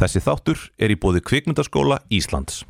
Þessi þáttur er í bóði kvikmyndaskóla Íslands.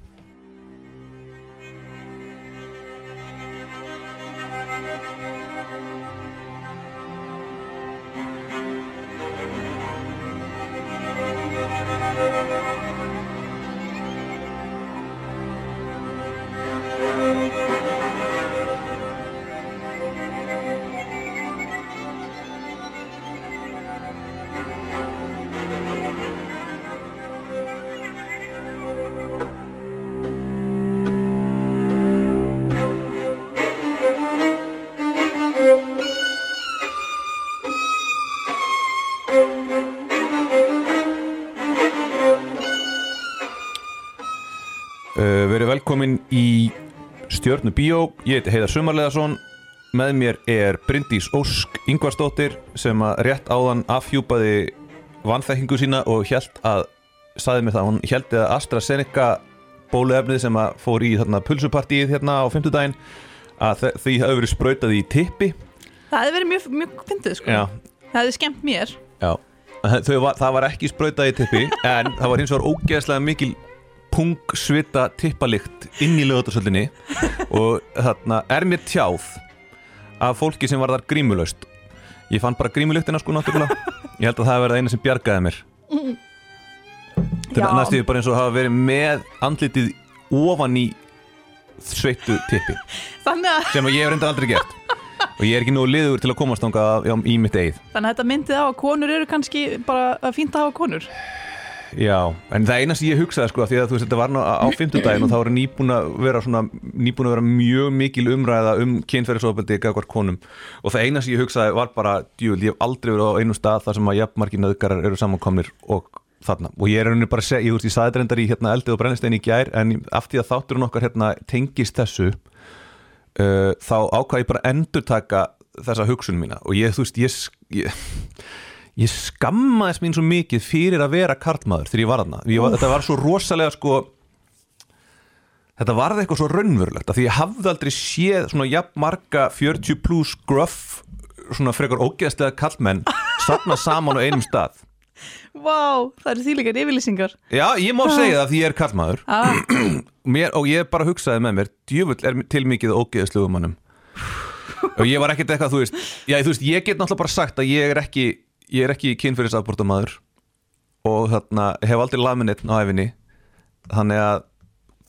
Stjörnu Bíó, ég heiti Heiðar Sumarleðarsson með mér er Bryndís Ósk Ingvarsdóttir sem að rétt áðan afhjúpaði vannþekkingu sína og held að saði mér það, hún held að AstraZeneca bóluefnið sem að fór í þarna pulsupartíið hérna á fimmtudaginn að þe- því hafi verið sprautað í tippi. Það hefði verið mjög, mjög fyndið sko. Já, Það hefði skemmt mér. Já. Var, það var ekki sprautað í tippi en það var hins vegar ógeðslega mikil pungsvita tippalikt inn í lögutarsöllinni og þarna er mér tjáð af fólki sem var þar grímulaust. Ég fann bara grímulyktina sko náttúrulega. Ég held að það það eina sem bjargaði mér. Þetta Já. næstu bara eins og hafa verið með andlitið ofan í sveittu tippi Þannig að, sem að ég hef reyndar aldrei gert. Og ég er ekki nú liður til að komast já, í mitt eigið þannig að þetta myndið á að konur eru kannski bara að fínt að hafa konur Já, en það eina sem ég hugsaði sko því að þú veist þetta var ná á fimmtudaginn og þá er nýbúin að vera svona nýbúin að vera mjög mikil umræða um kynferðisofbeldi gagvart konum. Og það eina sem ég hugsaði var bara djúl, ég hef aldrei verið á einu stað þar sem að jafnmarki nöðgarar eru samankomnir og þarna. Og ég er rauninni bara að segja, ég, þú veist, ég saði þetta reyndar í hérna, eldið og brennistein í gær en af því að þátturinn okkar hérna tengist þessu uh, þá ákvað ég bara endurtaka þessa hugsun mína. Og ég, þú veist, ég, ég ég skammaðist mín svo mikið fyrir að vera karlmaður þegar ég var Ég var, þetta var svo rosalega sko þetta varði eitthvað svo raunverulegt því ég hafði aldrei séð svona jafn marga 40 plus gruff svona frekar ógeðslega kallmenn safna saman á einum stað. Vá, það eru þýleikar yfirlýsingar. Já, ég má segja það því ég er karlmaður. Ah, mér, og ég bara hugsaði með mér djöfull er til mikið ógeðslegu mannum og ég var ekkert eitthvað þú veist, já, þú veist, ég get náttúrulega bara sagt að ég er ekki ég er ekki kynfyrirsafbórtamaður og þarna hef aldrei laminett á æfinni þannig að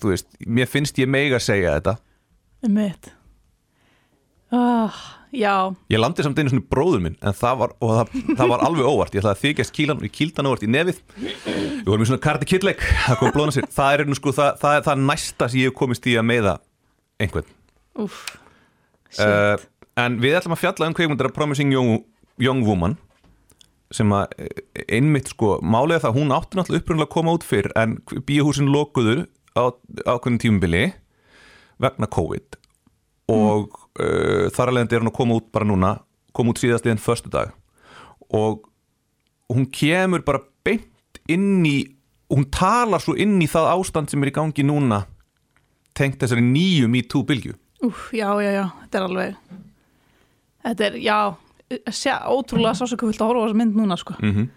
þú veist, mér finnst ég mega að segja þetta. Um mitt ah, Já, ég landi samt einu svona bróður minn en það var, það, það var alveg óvart. Ég ætlaði að þykjast kílan og ég kíldan óvart í nefið. Við vorum í svona karti kittleik það kom blóðna sér, það er, nú sko, það, það er það næsta sem ég hef komist í að meiða einhvern. Shit, uh, en við ætlum að fjalla um kveikmyndar Promising Young, Young Woman sem að eh, einmitt sko málega það, hún átti náttúrulega upprunnulega að koma út fyrr en bíóhúsin lokuður á ákveðin tímubili vegna COVID og uh, þar alveg er hún að koma út bara núna koma út síðast liðan förstu dag og hún kemur bara beint inn í hún talar svo inn í það ástand sem er í gangi núna tengt þessari nýju MeToo bylgju. Úff, já, já, já Þetta er alveg Þetta er, já, sjá, ótrúlega sásökufullt að horfa á þessa mynd núna sko. Mm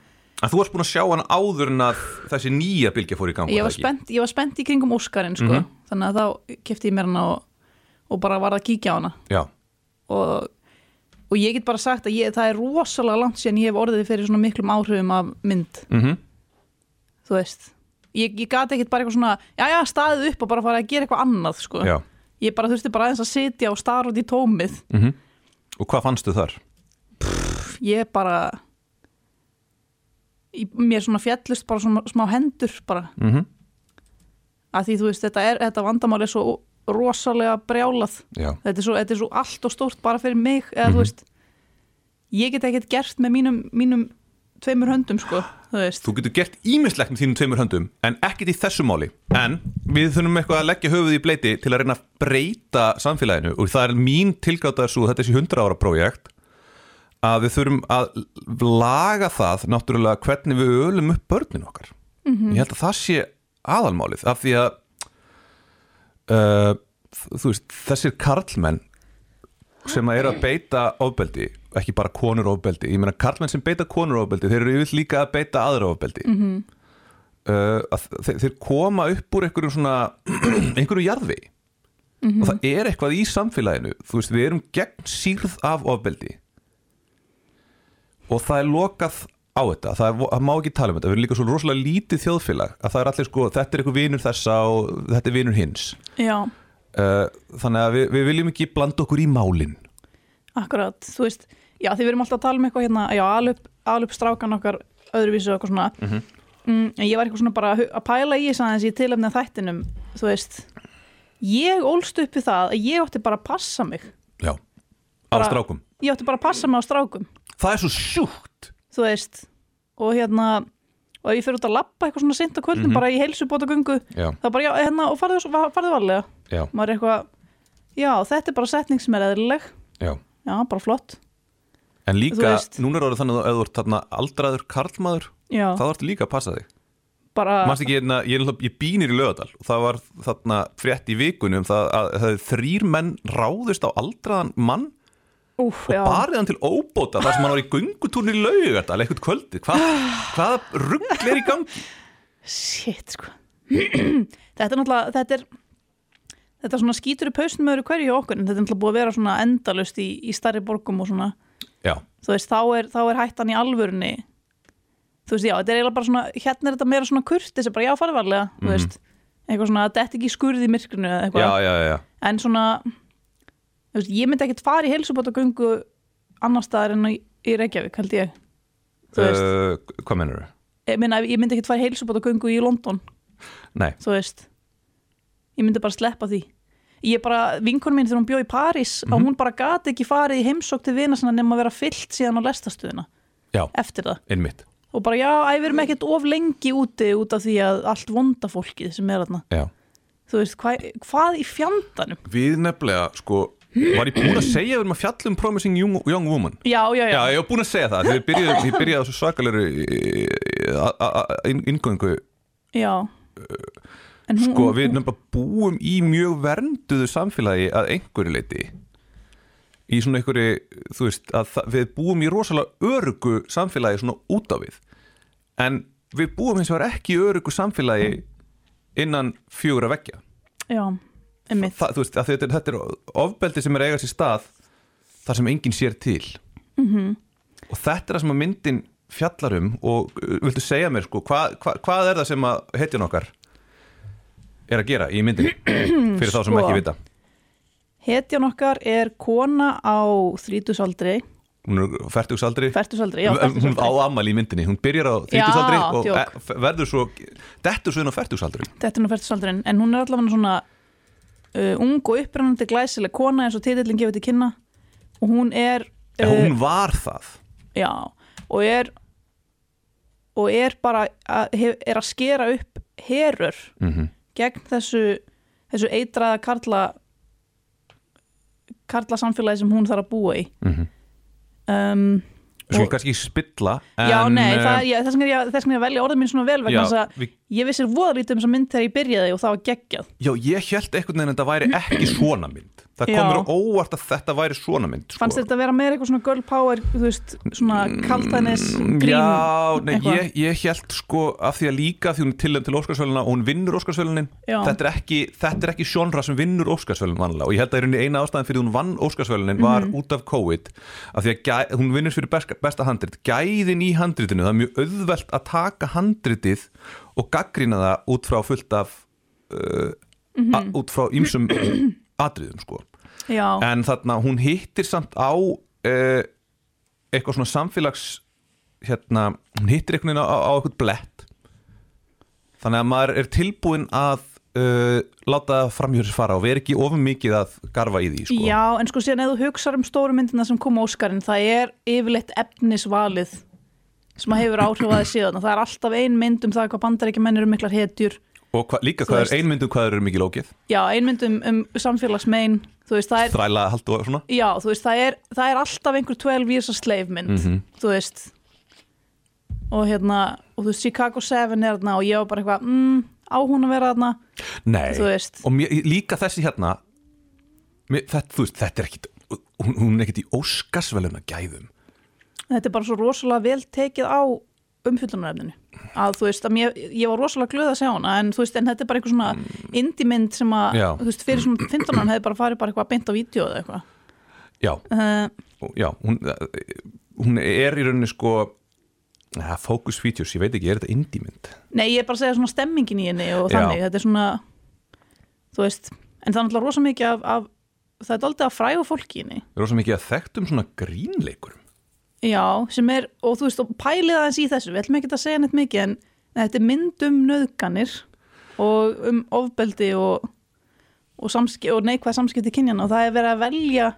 En þú varst búin að sjá hann áður en að þessi nýja bylgja fór í gang ég var spennt, ég var spennt í kringum Óskarinn sko. Mhm. Þannig að þá kefti ég mér hana og, og bara var að kíkja á hana. Og, og ég get bara sagt að ég, það er rosalega langt síðan ég hef orðið fyrir svona miklum áhrifum af mynd. Mm þú veist ég, ég gati ekkert bara eitthvað svona já já staðið upp og bara fara að gera eitthvað annað sko. ég bara þurfti bara aðeins að sitja og stara út í tómið. Mm Og hvað fannstu þar? Ég bara mér svona fjallust bara svona smá hendur bara. Mm að því þú veist þetta, er, þetta vandamál er svo rosalega brjálað. Já, þetta er, svo, þetta er svo allt og stórt bara fyrir mig eða Mhm. þú veist ég get ekkert gert með mínum, mínum tveimur höndum sko þú þú getur gert ímislegt með þínum tveimur höndum en ekkert í þessu máli. En við þurfum eitthvað að leggja höfuð í bleiti til að reyna að breyta samfélaginu. Og það er mín tilgáta svo þetta er þessi 100 ára prójekt að við þurfum að laga það náttúrulega hvernig við ölum upp börnin okkar. Ég held að það sé aðalmálið af því að uh, veist, þessir karlmenn sem að eru að beita ofbeldi, ekki bara konur ofbeldi ég meina karlmenn sem beita konur ofbeldi þeir eru yfir líka að beita aðra ofbeldi. -hmm. uh, að þeir, þeir koma upp úr einhverjum svona einhverju jarði. Og það er eitthvað í samfélaginu þú veist, við erum gegn sýrð af ofbeldi og það er lokað á þetta. Það, er, það má ekki tala um þetta, við erum líka svo rosalega lítið þjóðfélag að það er allir sko, þetta er eitthvað vinur þessa og þetta er vinur hins. Já, uh, þannig að við, við viljum ekki blanda okkur í málin. Akkurat, þú veist Já, því við erum alltaf að tala um eitthvað hérna Já, alup, alup strákan okkar öðruvísu og eitthvað svona. Mhm. mm, en Ég var eitthvað svona bara að að pæla í þess aðeins í tilefni af þættinum Þú veist. Ég ólst upp við það að ég átti bara að passa mig. Já, á Bara- strákum. Ég átti bara að passa mig á strákum Það er svo sjúkt. Þú veist Og hérna Og ef ég fyrir út að labba eitthvað svona sint á kvöldin Mhm. bara í heilsubóta göngu Já, Það er bara, já, hérna, og farðu, farðu varlega. Já, Maður er eitthvað Já, þetta er bara setning sem er eðlileg. Já. Já, bara flott. En líka, núna er orðið þannig að þú ert þarna aldraður karlmaður, þá ertu líka að passa þig. Bara Manst ekki, hérna, ég, náttúrulega- ég býnir í lögadal og það var þarna frétt í vikunum það að það er þrýr menn ráðust á aldraðan mann Úf, og barið hann til óbóta þar sem hann var í göngutúrni í laugadal eitthvað kvöldi, Hva, hvaða rugl er í gangi? Shit, sko. Þetta er náttúrulega, þetta er Þetta er svona skítur í pausnum öðru hverju hjá okkur en þetta er náttúrulega búið að vera svona endalust í, í starri borgum og svona, Já, þú veist, þá er, þá er hættan í alvörunni. Þú veist, já, þetta er eiginlega bara svona, hérna er þetta meira svona kurt, þessi bara, já, farið varlega, þú veist. Eitthvað svona, þetta ekki skurði í myrkrinu eða eitthvað, já, já, já. en svona veist, ég myndi ekkert fara í heilsubóta göngu annar staðar en í, Reykjavík, held ég. Uh, hvað mennur þau? ég, ég myndi ekkert fara í heilsubóta göngu í London Nei, þú veist. Ég myndi bara sleppa því. Ég bara, vinkonum mín þegar hún bjó í París Mhm. að hún bara gati ekki farið í heimsók til vina nema að vera fyllt síðan á lestastöðuna já, eftir það. Innmitt og bara já, æ, við erum ekkert of lengi úti út af því að allt vonda fólkið sem er þarna. Já. þú veist, hva, hvað í fjandanum? Við nefnilega, sko, var ég búin að segja við erum að fjalla um Promising Young, young Woman? Já, já, já, Já, ég var búin að segja það. Ég byrjaði, byrjaði á svo svakalegri inngöngu. Já. en hún, Sko, við nefnilega búum í mjög vernduðu samfélagi að einhverju leiti í svona einhverju, þú veist, að við búum í rosalega örugu samfélagi svona út á við. En við búum eins og er ekki örugu samfélagi innan fjögur að veggja. Já, einmitt það, þú veist, þetta, er- þetta er ofbeldi sem er að eiga sér stað þar sem enginn sér til. -hmm. og þetta er það sem að myndin fjallar um og uh, viltu segja mér sko, hva, hva, hvað er það sem að hetjan okkar er að gera í myndinni? Fyrir þá sem Sko. ekki vita. hetjan okkar er kona á þrítusaldri hún er færtugsaldri færtusaldri, já, hún á ammali í myndinni, hún byrjar á þrítugsaldri Já, og djók. e- verður svo dettur svo inn á færtugsaldri en hún er allavega svona uh, ung og upprennandi glæsileg kona eins og titillin gefur til kynna. Og hún er en hún var það. já, og er og er bara að, er að skera upp herur mm gegn þessu þessu eitraða karla karla samfélagi sem hún þarf að búa í. -hmm. um, Svo kannski spilla en, já, nei, það, ég, þess vegna er ég, að velja orðið mín svona vel vegna þess að við, ég vissir voðalítið um þessa mynd þegar ég byrjaði og það var geggjað já, ég held einhvern veginn að þetta væri ekki svona mynd Það Já. komur á óvart að þetta væri svona mynd sko. fannst þetta vera meira eitthvað svona girl power þú veist, svona Mm, grín Já, nei, eitthvað. ég, ég held sko af því að líka því hún er tilhend til Óskarsvöluna og hún vinnur Óskarsvölunin Já. þetta er ekki, þetta er ekki sjónra sem vinnur Óskarsvölun vanlega og ég held að eina ástæðan fyrir hún vann Óskarsvölunin var Mhm. út af COVID af því að gæ, hún vinnur fyrir besta handrit gæðin í handritinu, það er mjög auðvelt að taka handritið og gaggrina það út frá fullt af uh, Mhm. a, út frá ýmsum atriðum sko já, en þarna hún hittir samt á uh, eitthvað svona samfélags hérna, hún hittir veginn á, á eitthvað blett þannig að maður er tilbúin að uh, láta framhjörðis fara og vera ekki ofum mikið að garfa í því sko. já, en sko síðan ef þú hugsar um stóru myndina sem kom Óskarinn það er yfirleitt efnisvalið sem að hefur áhrif að það síðan. Það er alltaf ein mynd um það hvað bandaríkjumenn eru miklar hetjur. Og hva, líka hvað er einmyndum hvað eru mikið lókið já, ein mynd um, um samfélagsmein. Er þræla hald og svona? Já, veist, það er, það er alltaf einhver 12 years a slave mynd, Mhm. þú veist. Og hérna og þú veist, Chicago 7 er þarna og ég var bara eitthvað mm, á hún að vera þarna? Nei, og mér, líka þessi hérna mér, þetta, veist, þetta er ekkit hún, hún er ekkit í óskarsveluna gæðum þetta er bara svo rosalega vel tekið á umfyllunarefninu að þú veist, að mér, ég var rosalega glöð að sjá hana en þú veist, en þetta er bara eitthvað svona indie mynd sem að, Já. þú veist, fyrir svona 15 ára hefði bara farið bara eitthvað beint á vídeo eða eitthvað. Já, uh, já hún, hún er í rauninni sko ja, focus features, ég veit ekki, er þetta indie mynd? Nei, ég er bara að segja svona stemmingin í henni og Já. þannig, þetta er svona þú veist, en það er náttúrulega rosa mikið af, af það er aldrei að fræga fólki í henni. Það er rosa mikið að þekktum svona grínleikurum Já, sem er, og þú veist, og pælið aðeins í þessu, við ætlum ekki að segja neitt mikið en þetta er mynd um nöðganir og um ofbeldi og, og, samski, og neikvæð samskipti kynjana og það er verið að velja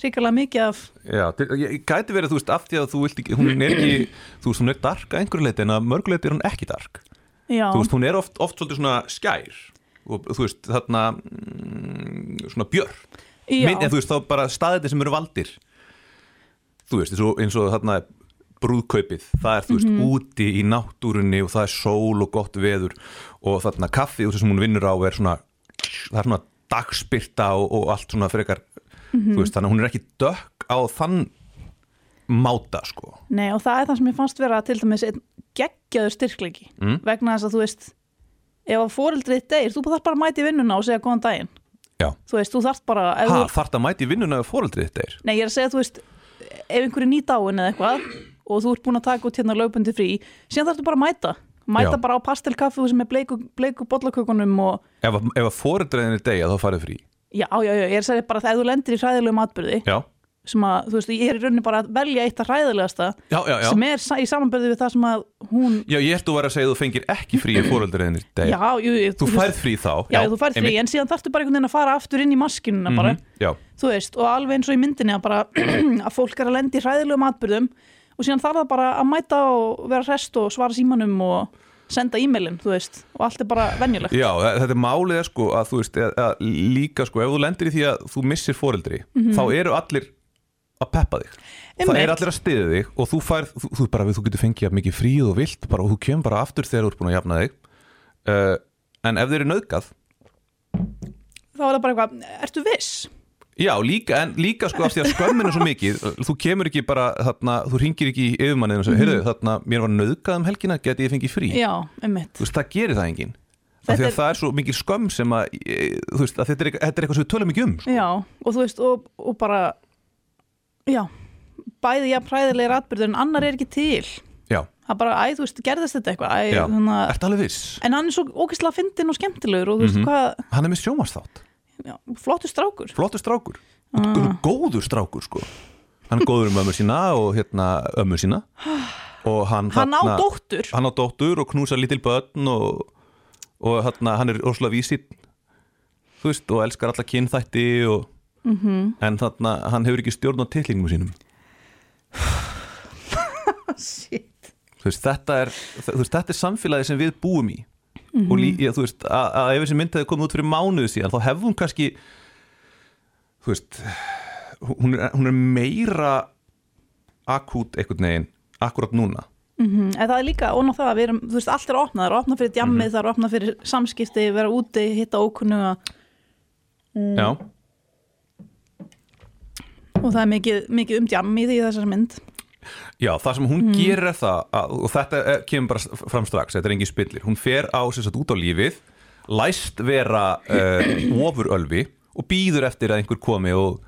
hrikalega mikið af Já, ég gæti verið, þú veist, af því að þú vilt ekki, hún er ekki, þú veist, hún er dark að einhverju leiti en að mörgu leiti er hún ekki dark. Já, þú veist, hún er oft, oft svolítið svona skær og þú veist, þarna mm, svona björn. En þú veist, þá bara staðið sem eru valdir þú veist, eins og, eins og þarna brúðkaupið, það er, þú veist, Mhm. úti í náttúrunni og það er sól og gott veður og þarna kaffið sem hún vinnur á er svona, það er svona dagspyrta og, og allt svona frekar Mhm. þú veist, þannig að hún er ekki dökk á þann máta, sko Nei, og það er það sem ég fannst vera til dæmis geggjaður styrkleiki Mm. vegna þess að þú veist ef að fóreldrið deyr, þú þarf bara að mæta í vinnuna og segja góðan daginn Já. þú veist, þú þarf bara Ha, þú, þarft að mæti vinnuna ef fóreldrið þetta er Nei, ég er að segja, þú veist ef einhverju nýdáin eða eitthvað og þú ert búin að taka út hérna lögbundi frí síðan þarftu bara að mæta. Mæta Já. bara á pastelkaffu sem er bleiku, bleiku bollakökunum og ef, að- að fóreldriðin er degja þá farið frí. Já, já, já, ég er að segja bara að ef þú lendir í hræðilegum atbyrði já, sem að, þú veist, ég er í rauninni bara að velja eitt af hræðilegasta já, já, já. sem er í samanbyrði við það sem að hún já ég held þú var að segja að þú fengir ekki frí er degja já, jú, jú, þú færð frí þá Já, þú færð frí, en síðan þarftu bara einhvern veginn að fara aftur inn í maskinuna bara, Mhm, já, þú veist, og alveg eins og í myndinni að bara, að fólk er að lendi í hræðilegum atbyrðum og síðan þarf það bara að mæta og vera hrest og svara símanum og senda e-mailin, þú veist, og allt er bara venjulegt. já, þetta er málið sko að þú veist, að, að líka sko ef þú lendir í því að þú missir fóreldri þá eru allir að peppa þig það Mhm. Einmitt. er allir að stiða þig og þú færð, þú, þú, bara, þú getur fengið mikið fríð og vilt bara, og þú kemur bara aftur þegar þú ert búin að jafna þig uh, en ef þeir eru nauðgað Þá er það bara eitthvað, ertu viss? Já, líka, en líka sko af því að skömmin er svo mikið þú kemur ekki bara, þarna, þú ringir ekki í yfirmannið og segir, heyrðu, þarna, mér var nauðgað um helgina, geti ég fengið frí Mhm. Já, einmitt. þú veist, það gerir það enginn af því að er- það er svo mikið skömm sem að e, þú veist, að þetta er, þetta er eitthvað sem við tölum ekki um sko. Já, og þú veist, og, og bara, já, bæði jafn hræðilegir atbyrður en annar er ekki til. Já, Það bara, æ, þú veist, gerðist þetta eitthvað, æ, já, þannig að, ertu alveg viss en hann er svo ógeðslega fyndinn og skemmtilegur og þú veist Mhm. hvað, Hann er með sjómasþátt, já, flottur strákur. flottur strákur Ah. góður strákur sko hann er góður um ömmu sína og hérna ömmu sína og hann, Hann á þarna- dóttur. hann á dóttur og knúsar lítil börn og, og hérna, hann er óslega vísitt þú veist, og elskar alla kynþætti og, Mhm. en þarna, hann hefur ekki stjórn á titlingum sínum. Veist, þetta er, veist, þetta er samfélagi sem við búum í. Og lí, ég, þú veist, að, að ef þessi mynd hefði komið út fyrir mánuðu síðan þá hefði hún kannski þú veist hún er, hún er meira akút einhvern veginn akkurat núna. Mm En það er líka óná það að við erum, þú veist, allt er opnað, það er opnað fyrir djammið, Mhm. það er opnað fyrir samskipti, vera úti, hitta ókunnuga. Já, og það er mikið, mikið um djammið í þessari mynd. já, það sem hún gerir er það að, og þetta kemur bara fram strax þetta er engin spillir, hún fer á sagt út á lífið læst vera uh, ofurölvi og býður eftir að einhver komi og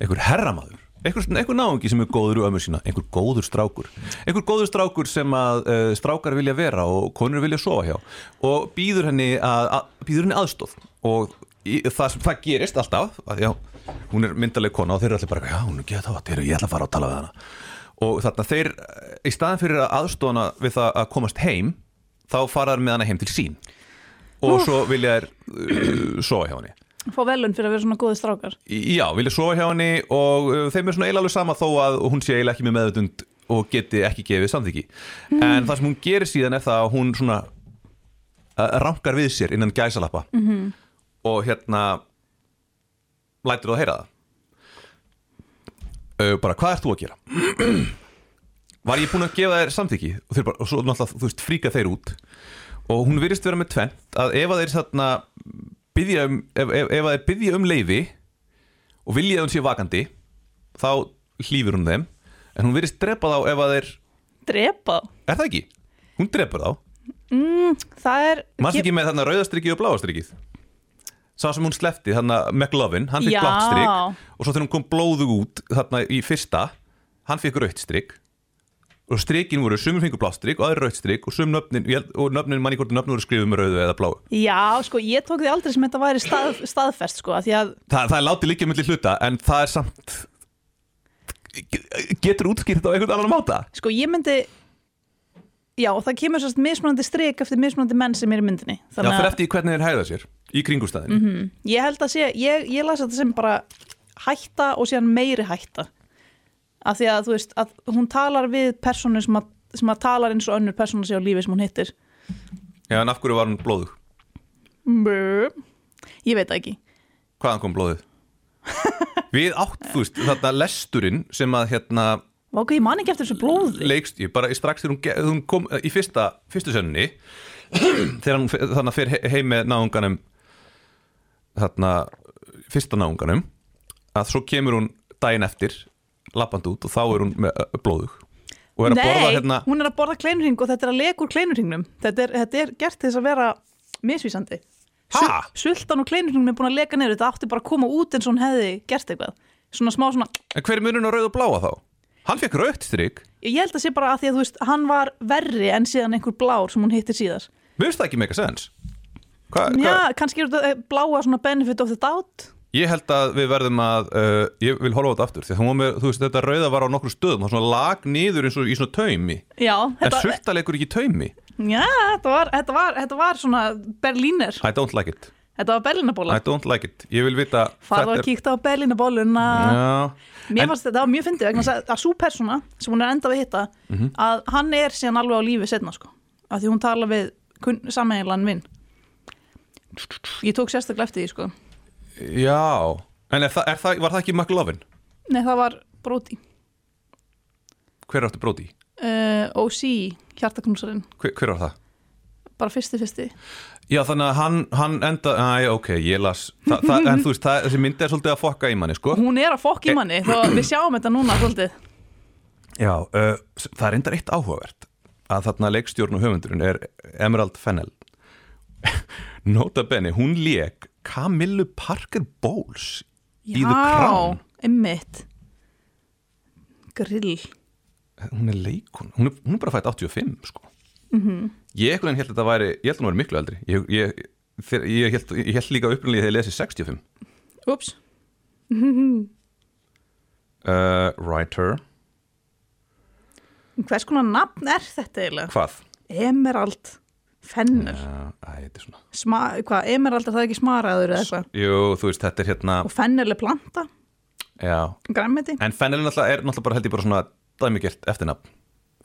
einhver herramaður einhver, einhver náungi sem er góður úr ömmu sína einhver góður strákur. Einhver góður strákur sem að uh, strákar vilja vera og konur vilja sofa hjá. Og býður henni, að, að, býður henni aðstóð og í, það, sem- það gerist alltaf að já, hún er myndaleg kona og þeir eru allir bara já, hún er geta það, þeir, ég ætla að fara að tala við hana. Og þarna þeir, í staðan fyrir að aðstóna við það að komast heim þá fara þær með hana heim til sín. Og svo vilja þær uh, sofa hjá henni. Fá velun fyrir að vera svona góði strákar. Já, vilja sofa hjá henni og uh, þeim er svona eiginlega alveg sama þó að hún sé eiginlega ekki með meðutund og geti ekki gefið samþyggi en það sem hún gerir síðan er það að hún svona uh, rankar við sér innan gæsalappa. -hmm. og hérna lætur þú að heyra það? Uh, bara hvað ert þú að gera? Var ég búin að gefa þér samþyggi og, bara, og svo náttúrulega þú veist fríka þeir út. Og hún virðist vera með tvent að ef að þeir þarna byggja um, ef, ef, ef að þeir byggja um leifi og vilja að hún sé vakandi þá hlýfur hún þeim. En hún virðist drepa þá ef að þeir Drepa? er það ekki? hún drepur þá. Það er Manst ekki með þarna rauðastrykið og bláastrykið Sá sem hún slefti, þarna McLovin Hann fikk Já. blátt stryk Og svo þegar hún kom blóðu út þarna í fyrsta Hann fikk rautt stryk Og strykin voru, sumur fengur blátt stryk Og aðri rautt stryk Og sum nöfnin, og nöfnin manni hvort nöfnin voru skrifuð með rauðu eða bláu Já, sko, ég tók því aldrei sem þetta væri stað, staðfest, sko, því að Þa, Það er látið líka milli hluta En það er samt Getur útskýrt á einhvern annan máta? Sko, ég myndi Já, það kemur sérst mismunandi strik eftir mismunandi menn sem er í myndinni Já, Þannig fyrir að eftir hvernig þeir hæða sér Í kringustæðin ég held að sé ég, ég las þetta sem bara hætta og síðan meiri hætta af því að þú veist, að hún talar við personu sem að, sem að talar eins og önnur personu sé á lífi sem hún hittir Já, en af hverju var hún blóðug? Brr. Ég veit ekki Hvaðan kom blóðið? Við átt, þú veist, þarna lesturinn sem að hérna Vá, ok, ég man ekki eftir þessu blóði leikst ég bara strax þegar hún, hún kom í fyrsta, fyrstu sönni þegar hann fe- þarna fer he- heim með náunganum þarna fyrsta náunganum að svo kemur hún daginn eftir lappand út og þá er hún blóðug. Og er að Nei, borða hérna hún er að borða kleinurring og þetta er að leka úr kleinurringnum þetta er, þetta er gert þess að vera misvísandi. Ha? Sultan og kleinurringnum er búin að leka niður þetta átti bara að koma út eins og hún hefði gert eitthvað. Svona smá svona en hver er munun á rauð og bláa þá? Hann fekk rautt strik. Ég held að sé bara að því að þú veist hann var verri en síðan einhver blár sem hún hittir síðar. Finnst það ekki meika sens Hva, hva? Já, kannski er þetta bláa svona benefit of the doubt. Ég held að við verðum að uh, ég vil horfa á þetta aftur því að hún var með, þú veist, þetta rauða var á nokkru stöðum og svona lag niður eins og í svona taumi. Já, en sultalegur ekki taumi. Já þetta, var, þetta, var, þetta var svona berlíner. I don't like it. Þetta var berlínabóla I don't like it. Ég vil vita Farðu að kíkta á berlínabóluna Já, Mér En- fannst þetta var mjög fyndið að, að svo persóna sem hún er enda við hitta Mhm. að hann er síðan alveg á lífi setna sko. Að því hún tala við sammeginlan minn Ég tók sérstaklega eftir því sko já. En er það, er það, var það ekki McLovin? Nei það var Brody Hver áttu bróti? uh, OC, hjartaknúsarinn Hver, hver var það? bara fyrsti fyrsti Já, þannig að hann, hann enda Æ, ok, ég las Þa, það, En þú veist, það, þessi myndi er svolítið að fokka í manni, sko Hún er að fokk í manni þó að við sjáum þetta núna svolítið Já, uh, það er enda eitt áhugavert að þarna leikstjórn og höfundurinn er Emerald Fennell Nota Bene, hún lék Camillu Parker Bowles í The Crown. einmitt. Grill. Hún er leikun, hún er, hún er bara fætt 85 sko. Ég ekkert held að þetta væri ég held að hún væri miklu eldri. Ég, ég, þegar, ég, held, ég held líka upprunlega þegar ég lesi 65 Ups, uh, writer, hvers konar nafn er þetta eiginlega? hvað? Emerald Er Sma, hvað, emerald er það ekki smaraður eða eitthvað? Jú, þú veist, þetta er hérna og fennel er planta, græmiti en Fennel er náttúrulega, er bara held ég bara svona dæmigert eftirnafn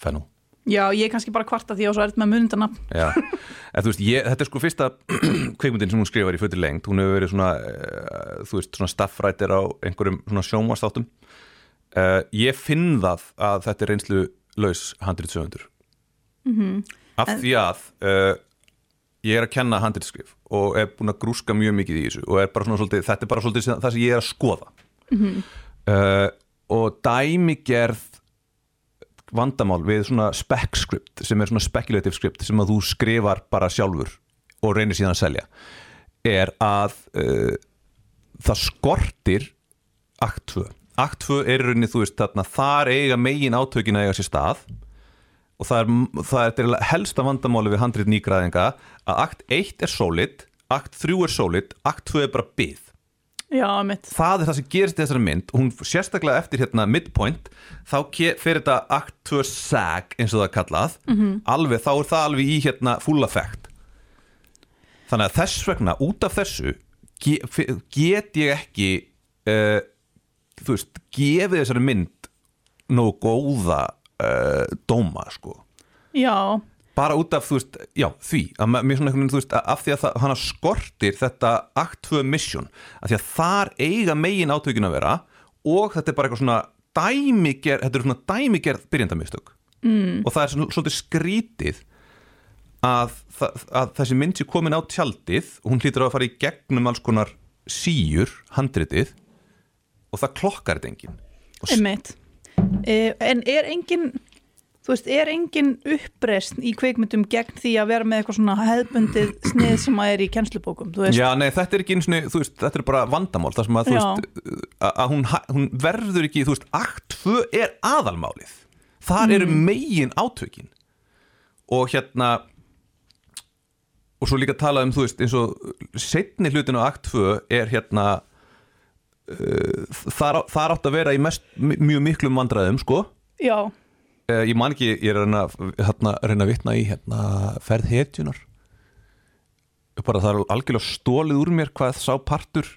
Fennel já, ég er kannski bara kvarta því og svo er með munundanafn Já, en þú veist, ég, þetta er sko fyrsta kveikmyndin sem hún skrifar í fötur lengt hún hefur verið svona, uh, þú veist, svona staffrætir á einhverjum svona sjónvastáttum uh, ég finn það að þetta er reynslu laus handritsöfundur mm -hmm. af því að uh, ég er að kenna handritskrif og er búin að grúska mjög mikið í þessu og er bara svona svolítið, þetta er bara svolítið það sem ég er að skoða. Uh, og dæmigerð vandamál við svona spec script sem er svona speculative script sem að þú skrifar bara sjálfur og reynir síðan að selja er að uh, það skortir akt 2 akt 2 er rauninni þú veist þarna þar eiga megin átökin að eiga sér stað og það er, það er helsta vandamáli við handrið nýgræðinga að akt 1 er solid akt 3 er solid, akt 2 er bara byð já, það er það sem gerist í þessari mynd. Og hún sérstaklega eftir hérna midpoint þá fer þetta act 2 sag eins og það er kallað. Alveg, þá er það alveg í hérna full effect. Þannig að þess vegna út af þessu get ég ekki uh, þú veist, gefið þessari mynd nógu góða uh, dóma sko. Já, bara út af, þú veist, já, því að veginn, veist, af því að hana skortir þetta Act 2 mission af því að þar eiga megin átökin að vera og þetta er bara eitthvað svona dæmiger, þetta er svona dæmigerð byrjandamistök mm. og það er svona, svolítið skrítið að, það, að þessi mynd sé komin á tjaldið og hún hlýtur á að fara í gegnum alls konar síur, handritið og það klokkar þetta enginn. Og en er engin þú veist, er engin uppreist í kveikmyndum gegn því að vera með eitthvað svona hefðbundið snið sem að er í veist? Já, nei, þetta er ekki eins og, þú veist, þetta er bara vandamál það sem að, þú veist, að hún, hún verður ekki, þú veist, akt 2 er aðalmálið. Þar eru Mm. megin átökin. Og hérna og svo líka tala um, þú veist, eins og setni hlutin á akt 2 er hérna á- þar átt að vera í mest, mjög miklum vandræðum, sko. Já, uh, ég man ekki, ég er að reyna, hérna, reyna að vitna í hérna, ferð hetjunar bara það er algjörlega stólið úr mér hvað sá partur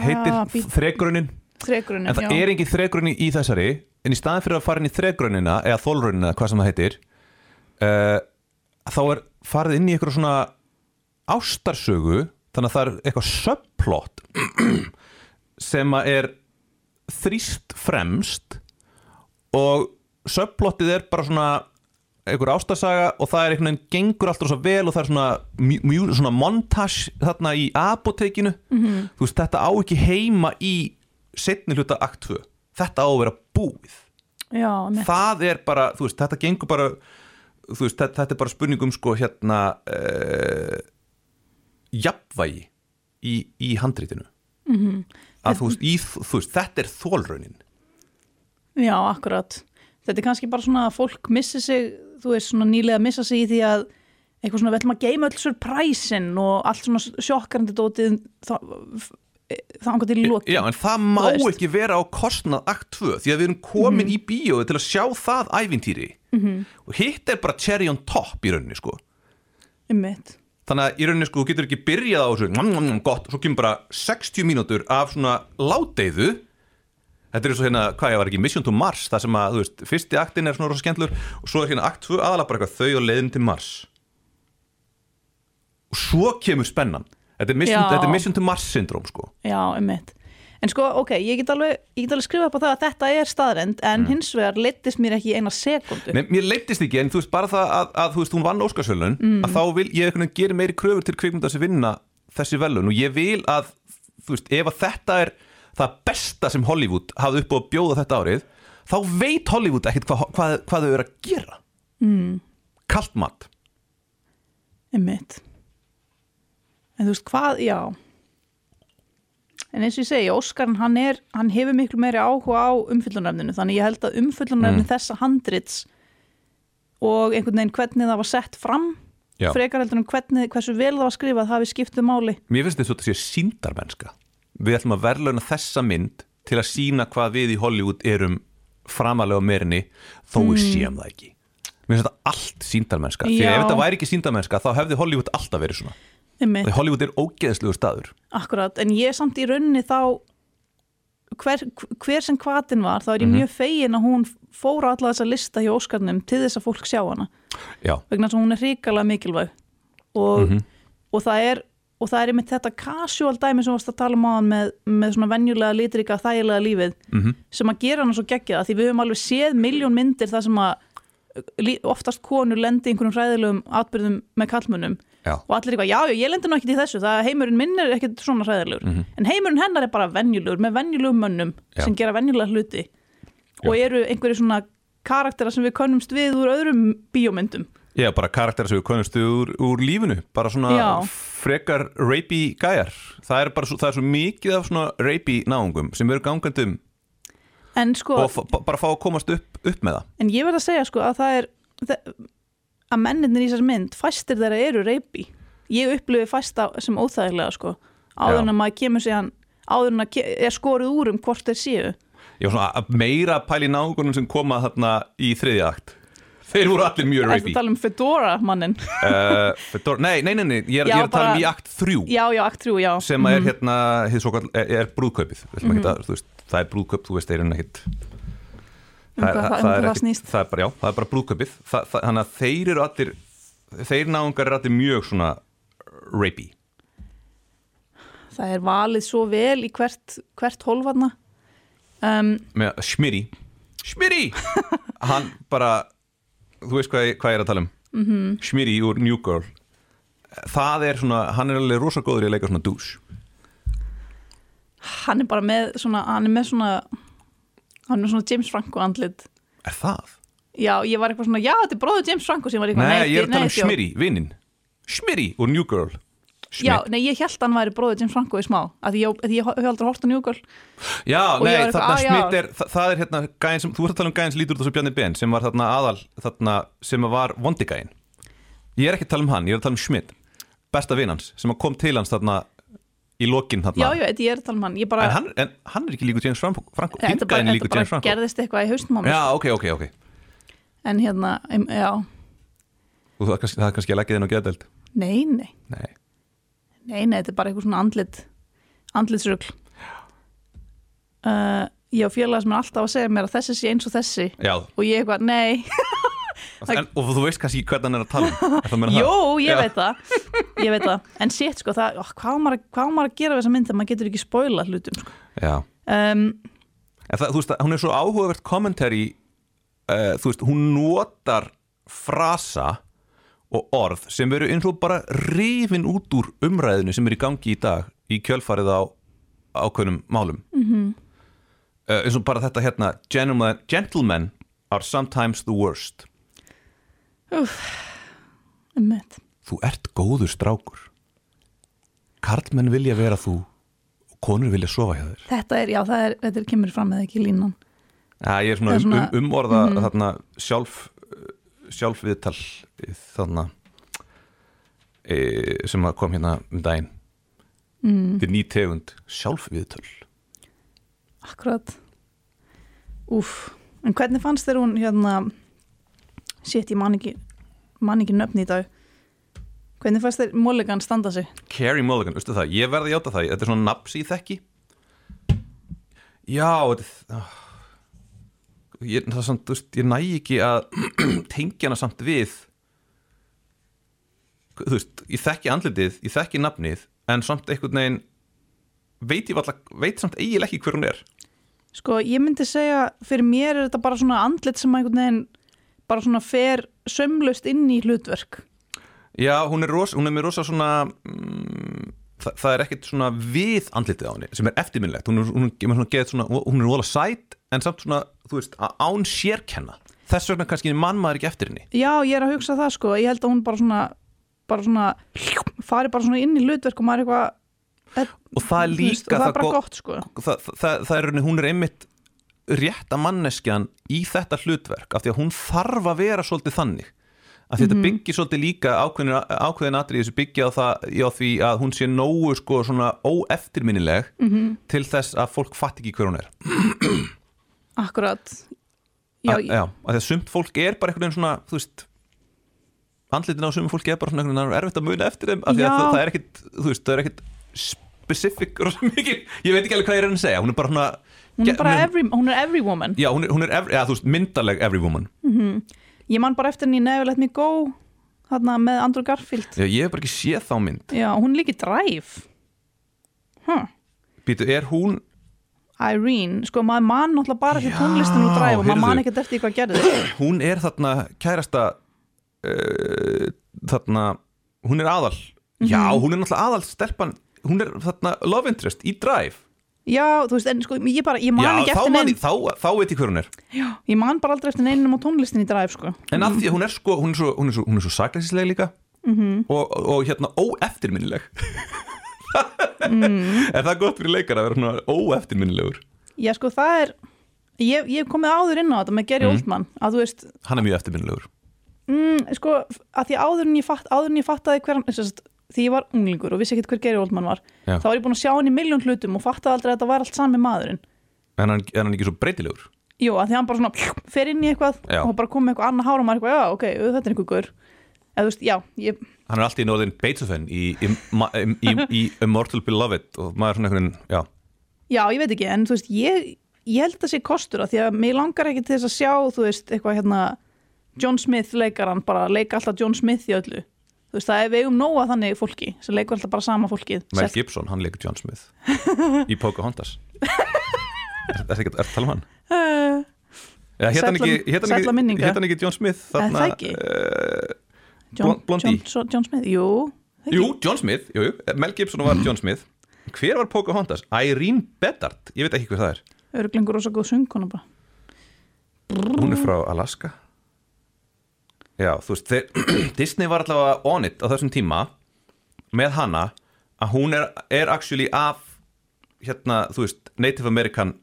heitir Ah, þregrunnin en það er engin þregrunni í þessari en í staðin fyrir að fara inn í þregrunnina eða þólrunnina, hvað sem það heitir uh, þá er farið inn í eitthvað svona ástarsögu þannig að það er eitthvað subplot sem er þrýst fremst og subplotið er bara svona einhver ástarsaga og það er einhvern veginn gengur alltaf svo vel og það er svona, mjú- svona montage þarna í apotekinu -hmm. þú veist þetta á ekki heima í setni hluta akt 2 þetta á að vera búið. Já, það er bara, þú veist, þetta gengur bara þú veist, þetta, þetta er bara spurningum sko hérna uh, jafnvægi í, í handritinu. Mm -hmm. Að þú veist, í, þú veist, þetta er þólraunin já, akkurat. Þetta er kannski bara svona að fólk missi sig þú veist, svona nýlega að missa sig í því að eitthvað svona, við ætlum að geima öll surpræsin og allt svona sjokkarandi dótið þangar til í loki Já, en það má ekki vera á kostnað akt 2 því að við erum komin í bíóið til að sjá það ævintýri. -hmm. og hitt er bara cherry on top í rauninni sko. Einmitt. Þannig að í rauninni sko, þú getur ekki byrjað á þessu gott, svo kemur bara 60 mínútur af svona láteiðu þetta er og hérna, hvað ég var ekki Mission to Mars, það sem að, þú veist, fyrsti aktin er svona rosa skemmtlur og svo er hérna akt 2 aðalega bara eitthvað þau og leiðin til Mars. Og svo kemur spennan. Þetta er Mission, þetta er mission to Mars syndróm sko. Já, einmitt. En sko, ok, ég get alveg, ég get alveg skrifað upp á það að þetta er staðrend en hins vegar leittist mér ekki eina sekundu. Nei, mér leittist ekki, en þú veist, bara það að, að þú veist, hún vann Óskarsvölun, Mm. að þá vil ég veginn gera meiri kröfur til kvikmynda sem vinna þessi velun og ég vil að þú veist, ef að þetta er það besta sem Hollywood hafði upp á að bjóða þetta árið, þá veit Hollywood ekkert hvað, hvað, hvað þau eru að gera mm. Kalt mat Einmitt. En þú veist hvað, já. En eins og ég segi, Óskarn, hann, er, hann hefur miklu meiri áhuga á umfyllunarefninu, þannig ég held að umfyllunarefni þessa handrits og einhvern veginn hvernig það var sett fram, Já. frekar heldur en hvernig, hversu vel það var skrifað, það hafi skiptuð máli. Mér finnst þetta sé síndarmennska Við ætlum að verðlauna þessa mynd til að sína hvað við í Hollywood erum framalega meirinni þó við séum það ekki. Mér finnst þetta allt síndarmennska Því að ef þetta væri ekki síndarmennska þá hefði Hollywood alltaf verið svona Einmitt. Hollywood er ógeðslugur staður Akkurat, en ég samt í rauninni þá hver, hver sem hvatin var, þá er ég Mhm. mjög fegin að hún fóra alla þessa lista hjá Óskarnum til þess að fólk sjá hana Já, vegna þess að hún er hrikalega mikilvæg og, Mhm. og það er og það er einmitt þetta casual dæmi sem varst að tala um á hann með, með svona venjulega litrika þægilega lífið Mhm. sem að gera hana svo geggjaða því við höfum alveg séð miljón myndir þar sem að oftast konur lendi í einhverjum hræðilegum atbyrðum með kallmunum já, og allir eitthvað, já, ég lendi nú ekkert í þessu það heimurinn minn er ekkert svona hræðilegur. En heimurinn hennar er bara venjulegur með venjulegum mönnum. Já. sem gera venjulega hluti. Og eru einhverju svona karaktera sem við könnumst við úr öðrum bíómyndum. Já, bara karakter sem við konustu úr, úr lífinu. Bara svona frekar rapey gæjar. Það er bara svo, það er svo mikið af svona rapey náungum sem eru gangandum en sko, og bara fá að komast upp, upp með það. En ég verð að segja sko að það er það, að menninir í þessar mynd fæstir þeirra eru reypi ég upplifi fæsta sem óþægilega sko. Áður en Já. að maður kemur sig hann áður en að er skorið úr um hvort þeir séu. Var svona meira í náungunum sem koma þarna í þriðja akt. Þeir voru allir mjög Það er að tala um Fedora mannin uh, Fedor- nei, nei, nei, nei, ég er, Já, ég er að tala um í akt þrjú. Já, já, akt þrjú, já. Sem er hérna hið svo kall, er, er brúðkaupið. Mm -hmm. það er brúðkaup, þú veist, þeir eru Um hvað það- um hvað það snýst. það er bara, já, það er bara það, þannig að þeir eru allir þeir náungar eru allir mjög svona rapey. Það er valið svo vel í hvert, hvert hólfarna um, með Schmiri Schmiri hann bara þú veist hvað, hvað ég er að tala um? Mm -hmm. Schmiri úr New Girl. Það er svona, hann er alveg rosa góður í að leika svona douche. Hann er bara með svona hann er með svona hann er svona James Franco andlit er það? já, ég var eitthvað svona, já, þetta er bróður James Franco sem var eitthvað, Nei, ég er að tala um. Schmiri, vinnin Schmiri og New Girl Já, Schmidt. nei, ég held hann væri bróður James Franco í smá að ég, að ég hef aldrei hort á New Girl Já, nei, var eitthvað, þarna "Ah, já." Schmidt er það, það er hérna, gæðin sem, þú ert að tala um gæðin sem lítur út þessu Bjarni Ben sem var þarna aðal, þarna sem var vondigæðin Ég er ekki að tala um hann, ég er að tala um Schmidt besta vin hans, sem kom til hans þarna í lokin þarna. Já, já, þetta ég er að tala um hann. Bara, en, hann, en hann er ekki líkur James Franco, þetta bara, er þetta bara gerðist eitthvað í haustum á mér. Já, ok, ok, ok. En hérna, já, Og það er kannski, það kannski að leggja þinn á geðdeld nei, nei. Nei, Nei, nei, þetta er bara eitthvað svona andlit andlitsrugl. Uh, Ég og félaga sem er alltaf að segja mér að þessi sé eins og þessi. Já. Og ég eitthvað, nei en, Og þú veist kannski hvernig hann er að tala um það? Jú, ég veit Ég veit það, en sétt sko það, ó, hvað, á maður, maður að gera við þessa mynd þegar maður getur ekki spoila hlutum sko. Já um, það, þú veist, hún er svo áhugavert kommentari uh, þú veist, hún notar frasa og orð sem veru eins og bara rifin út úr umræðinu sem er í gangi í dag í kjölfarið á ákveðnum málum mm -hmm. uh, eins og bara þetta hérna gentlemen, gentlemen are sometimes the worst Einmitt. þú ert góður strákur. Karlmenn vilja vera þú og konur vilja sofa hjá þér. Þetta er, já, það er, þetta er kemur fram eða ekki línan. Já, ég er svona, er svona- um, um, umorða þarna sjálf sjálfviðtal þarna e, sem kom hérna um daginn. Mm. þetta er ný tegund sjálfviðtal. Akkurat. Úf, en hvernig fannst þér hún hérna Shit, ég man ekki ekki nöfn í dag. Hvernig fannst þér Mulligan standa sig? Carey Mulligan, veistu það, ég verði að játa það. Þetta er svona nafs í þekki. Já þetta ah. ég, það samt, veist, ég næ ekki að tengja hana samt við þú veist, ég þekki andlitið, ég þekki nafnið en samt einhvern veginn veit ég valla, veit samt eiginlega ekki hver hún er. Sko, ég myndi segja, fyrir mér er þetta bara svona andlit sem einhvern veginn bara svona fer sömlust inn í hlutverk. Já, hún er, ros, hún er með rosa svona mm, það, það er ekkert svona við andlitið á henni sem er eftirminnlegt hún er, hún er, hún er, svona, svona, hún er rola sæt en samt svona, þú veist, að án sérkenna þess vegna kannski mann maður ekki eftir henni Já, ég er að hugsa það sko, ég held að hún bara svona bara svona, fari bara svona inn í hlutverk og maður er eitthvað og það er þú veist, líka og það er bara gott sko. það, það, það er hún er einmitt rétta manneskjan í þetta hlutverk af því að hún þarf að vera svolítið þannig. Af því að þetta byggir svolítið líka ákveðin, ákveðin atrið þessu byggja á, það, á því að hún sé nógu sko svona óeftirminnileg -hmm. til þess að fólk fatt ekki hver hún er. Akkurat. Já, A, já, af því að sumt fólk er bara einhvern veginn svona þú veist andlitin á sumt fólki er bara svona einhvern veginn er erfitt að muna eftir þeim af því að það, það er ekkit þú veist, það er ekkit specific rosa mikið, ég veit ekki alveg hvað ég er að segja hún er bara svona hún er bara er- every, hún er every woman. Já, hún er, hún er every, ja, þú veist, myndaleg every woman Ég man bara eftir henni í Never Let Me Go þarna með Andrew Garfield. Já, ég hef bara ekki séð þá mynd Já, hún er líki Drive. Huh. Býtu, er hún Irene, sko maður man náttúrulega bara Já, tónlistinu og Drive og maður heyrðu. man ekkert eftir hvað gerði. Hún er þarna kærasta uh, Þarna Hún er aðal Já, hún er náttúrulega aðal stelpan Hún er þarna love interest í Drive Já, þú veist, en sko ég bara, ég man Já, ekki þá, eftir man, neinn. þá, þá veit ég hver hún er Já, ég man bara aldrei eftir neinum á tónlistin í Drive sko. En af því að hún er sko Hún er svo, hún er svo, hún er svo sakleisisleg líka -hmm. og, og, hérna óeftirminnileg mm. Er það gott fyrir leikar að vera svona óeftirminnilegur Já, sko það er ég, ég hef komið áður inn á þetta með Gary Mhm. Oldman að þú veist, Hann er mjög eftirminnilegur mm, sko að því áður en ég, fatt, áður en ég fattaði hver hann sérst, því ég var unglingur og vissi ekkert hver Gary Oldman var Já. þá var ég búin að sjá hann í miljón hlutum og fattaði aldrei að þetta var allt sami maðurinn. En hann, er hann ekki svo breytilegur? Jú, að því hann bara svona fer inn í eitthvað Já. og bara kom með eitthvað annað hára og maður eitthvað, já, ok, þetta er einhver gaur. Eða þú veist, já, ég, hann er alltaf í norðin Beethoven í, í, í, í, í Immortal Beloved og maður er svona einhvern veginn, já. Já, ég veit ekki en þú veist, ég, ég held að sé kostur að því að mér langar ekki til þess að sjá þú veist, eitthvað hérna John Smith leikaran, bara leika alltaf John Smith í öllu þú veist, það er við um nóga þannig fólki sem leikur alltaf bara sama fólkið Mel Selt- Gibson, hann leikur John Smith í Pocahontas. Er það ekki það tala um hann? uh, Ja, hét hann ekki, John Smith þarna? Uh, John, Blon- Blondie. John, John Smith, jú jú? John Smith, jú, jú, Mel Gibson var John Smith. Hver var Pocahontas? Irene Bedard, ég veit ekki hver það er. Örglingur rosa góð söngkona bara. Hún er frá Alaska Já, þú veist, þeir, Disney var allavega on it á þessum tíma með hana að hún er, er actually af hérna, þú veist, Native American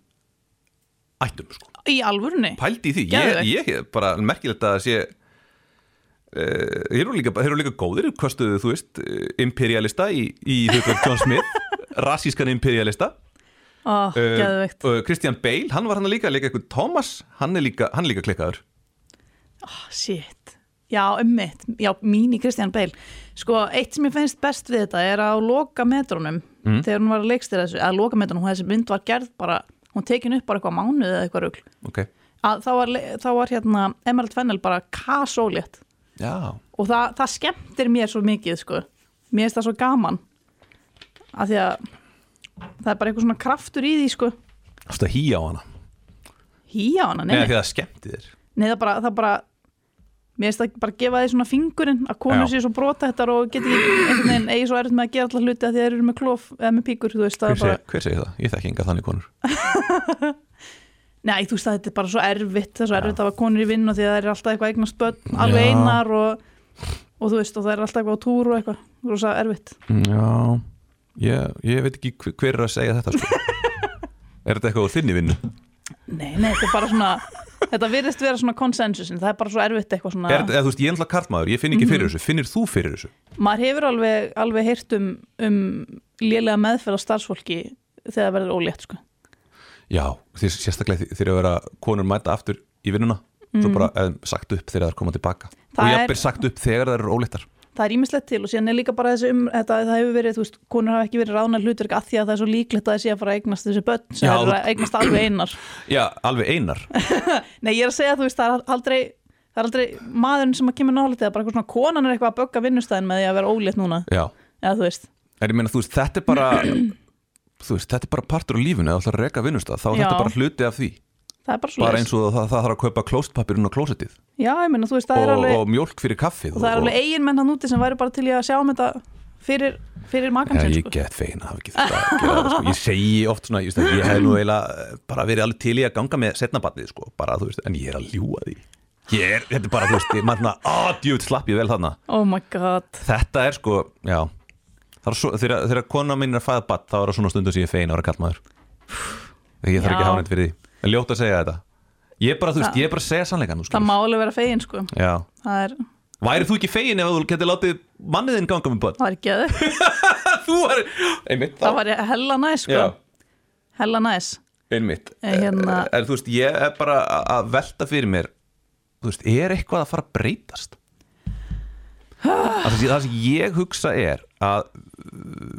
ættum, sko. Í alvörunni? Pældi í því, ég, ég er bara merkilegt að það sé uh, þeir eru líka, þeir eru líka góðir kostuðu, þú veist, eh, imperialista í, í hlutverk John Smith rassískan imperialista Ó, geðveikt. uh, Christian Bale, hann var hann líka líka Thomas, hann er líka, hann er líka klikkaður Shit. Já, ummitt. Já, mín í Kristján Bale. Sko, eitt sem ég finnst best við þetta er að loka metrónum Mm. þegar hún var að leikstýra þessu, að loka metrónum, hún þessi mynd var gerð bara, hún tekin upp bara eitthvað mánuð eða eitthvað rugl. Ok, Að þá þá var hérna Emerald Fennel bara kasólétt og það, það skemmtir mér svo mikið, sko. Mér finnst það svo gaman að því að það er bara eitthvað svona kraftur í því, sko. Þú veist að hýja á hana Hýja á hana, nei, Nei, það skemmti þér Nei, það bara, það bara mér finnst það bara að gefa því svona fingurinn að konur Já. séu svo brota þetta og geti ekki einhvern veginn eigi svo erfitt með að gera alltaf hluti að þeir eru með klof eða með píkur, veist, hver, er bara hver segir það? Ég þekki enga þannig konur Nei, þú veist að þetta er bara svo erfitt það er svo erfitt að hafa konur í vinn og því að það er alltaf eitthvað eignast börn, alveg Já. einar og, og þú veist, og það er alltaf eitthvað á túr og eitthvað, það er svo erfitt Já, ég, ég veit ekki hver, hver er að segja þetta sko. Er þetta eitthvað á þinni vinnu? Nei, nei, þetta er bara svona þetta virðist vera svona konsensusin, það er bara svo erfitt eitthvað svona, Er, eða, þú veist, ég er náttúrulega karlmaður, ég finn ekki Mhm. fyrir þessu Finnir þú fyrir þessu? maður hefur alveg, alveg heyrt um, um lélega meðferð á starfsfólki þegar það verður ólétt, sko Já, því sérstaklega þegar vera konur mæta aftur í vinnuna Svo bara eða, sagt upp þegar það er koma tilbaka Mhm. Það Og ég er sagt upp þegar það eru óleittar það er ímislegt til og síðan er líka bara þessi um þetta, það hefur verið, þú veist, konur hafa ekki verið ráðnar hlutverk að því að það er svo líklegt að sé að fara að eignast þessi börn sem Já, er að eignast alveg einar. Já, alveg einar. Nei, ég er að segja, þú veist, það er aldrei það er aldrei maðurinn sem að kemur það er bara eitthvað svona konan er eitthvað að bögga vinnustæðin með því að vera ólétt núna, Já, eða þú veist. En ég meina, þú veist, þetta er bara veist, þetta er bara partur á að vinnustaf, þá Já. Bara er eins og það, það þarf að kaupa klóstpapirinn á klósettið. Já, ég meina, þú veist, er og, alveg og mjólk fyrir kaffið og það er alveg eigin menn hann úti sem væri bara til að sjá um þetta fyrir, fyrir makan Já, sinn, ég sko. get fegin að hafa ekki þetta að gera sko. Ég segi oft svona, just, ég hef nú eiginlega bara verið alveg til í að ganga með setnabatnið sko, bara, þú veist, en ég er að ljúga því. Ég er, þetta er bara, þú veist, ég maður svona, að djúið slapp ég vel þarna. Oh my god. Þetta er sko, já. Þegar, kona mín er að fæða batt þá er það svona stundu sem ég fegin að vera kallmaður Ég þarf ekki að hafa neitt fyrir því En ljótt að segja þetta. Ég er bara, þú veist, ég er bara að segja sannleikan Það má alveg vera fegin, sko. Er, Væri þú ekki fegin ef þú getur látið manniðinn ganga með börn? það er ekki að Þú er, einmitt Það var hella næs, sko. Já, Hella næs. Einmitt. Eh, hérna- En þú veist, ég er bara að velta fyrir mér Þú veist, er eitthvað að fara að breytast? Sem, það sem ég hugsa er að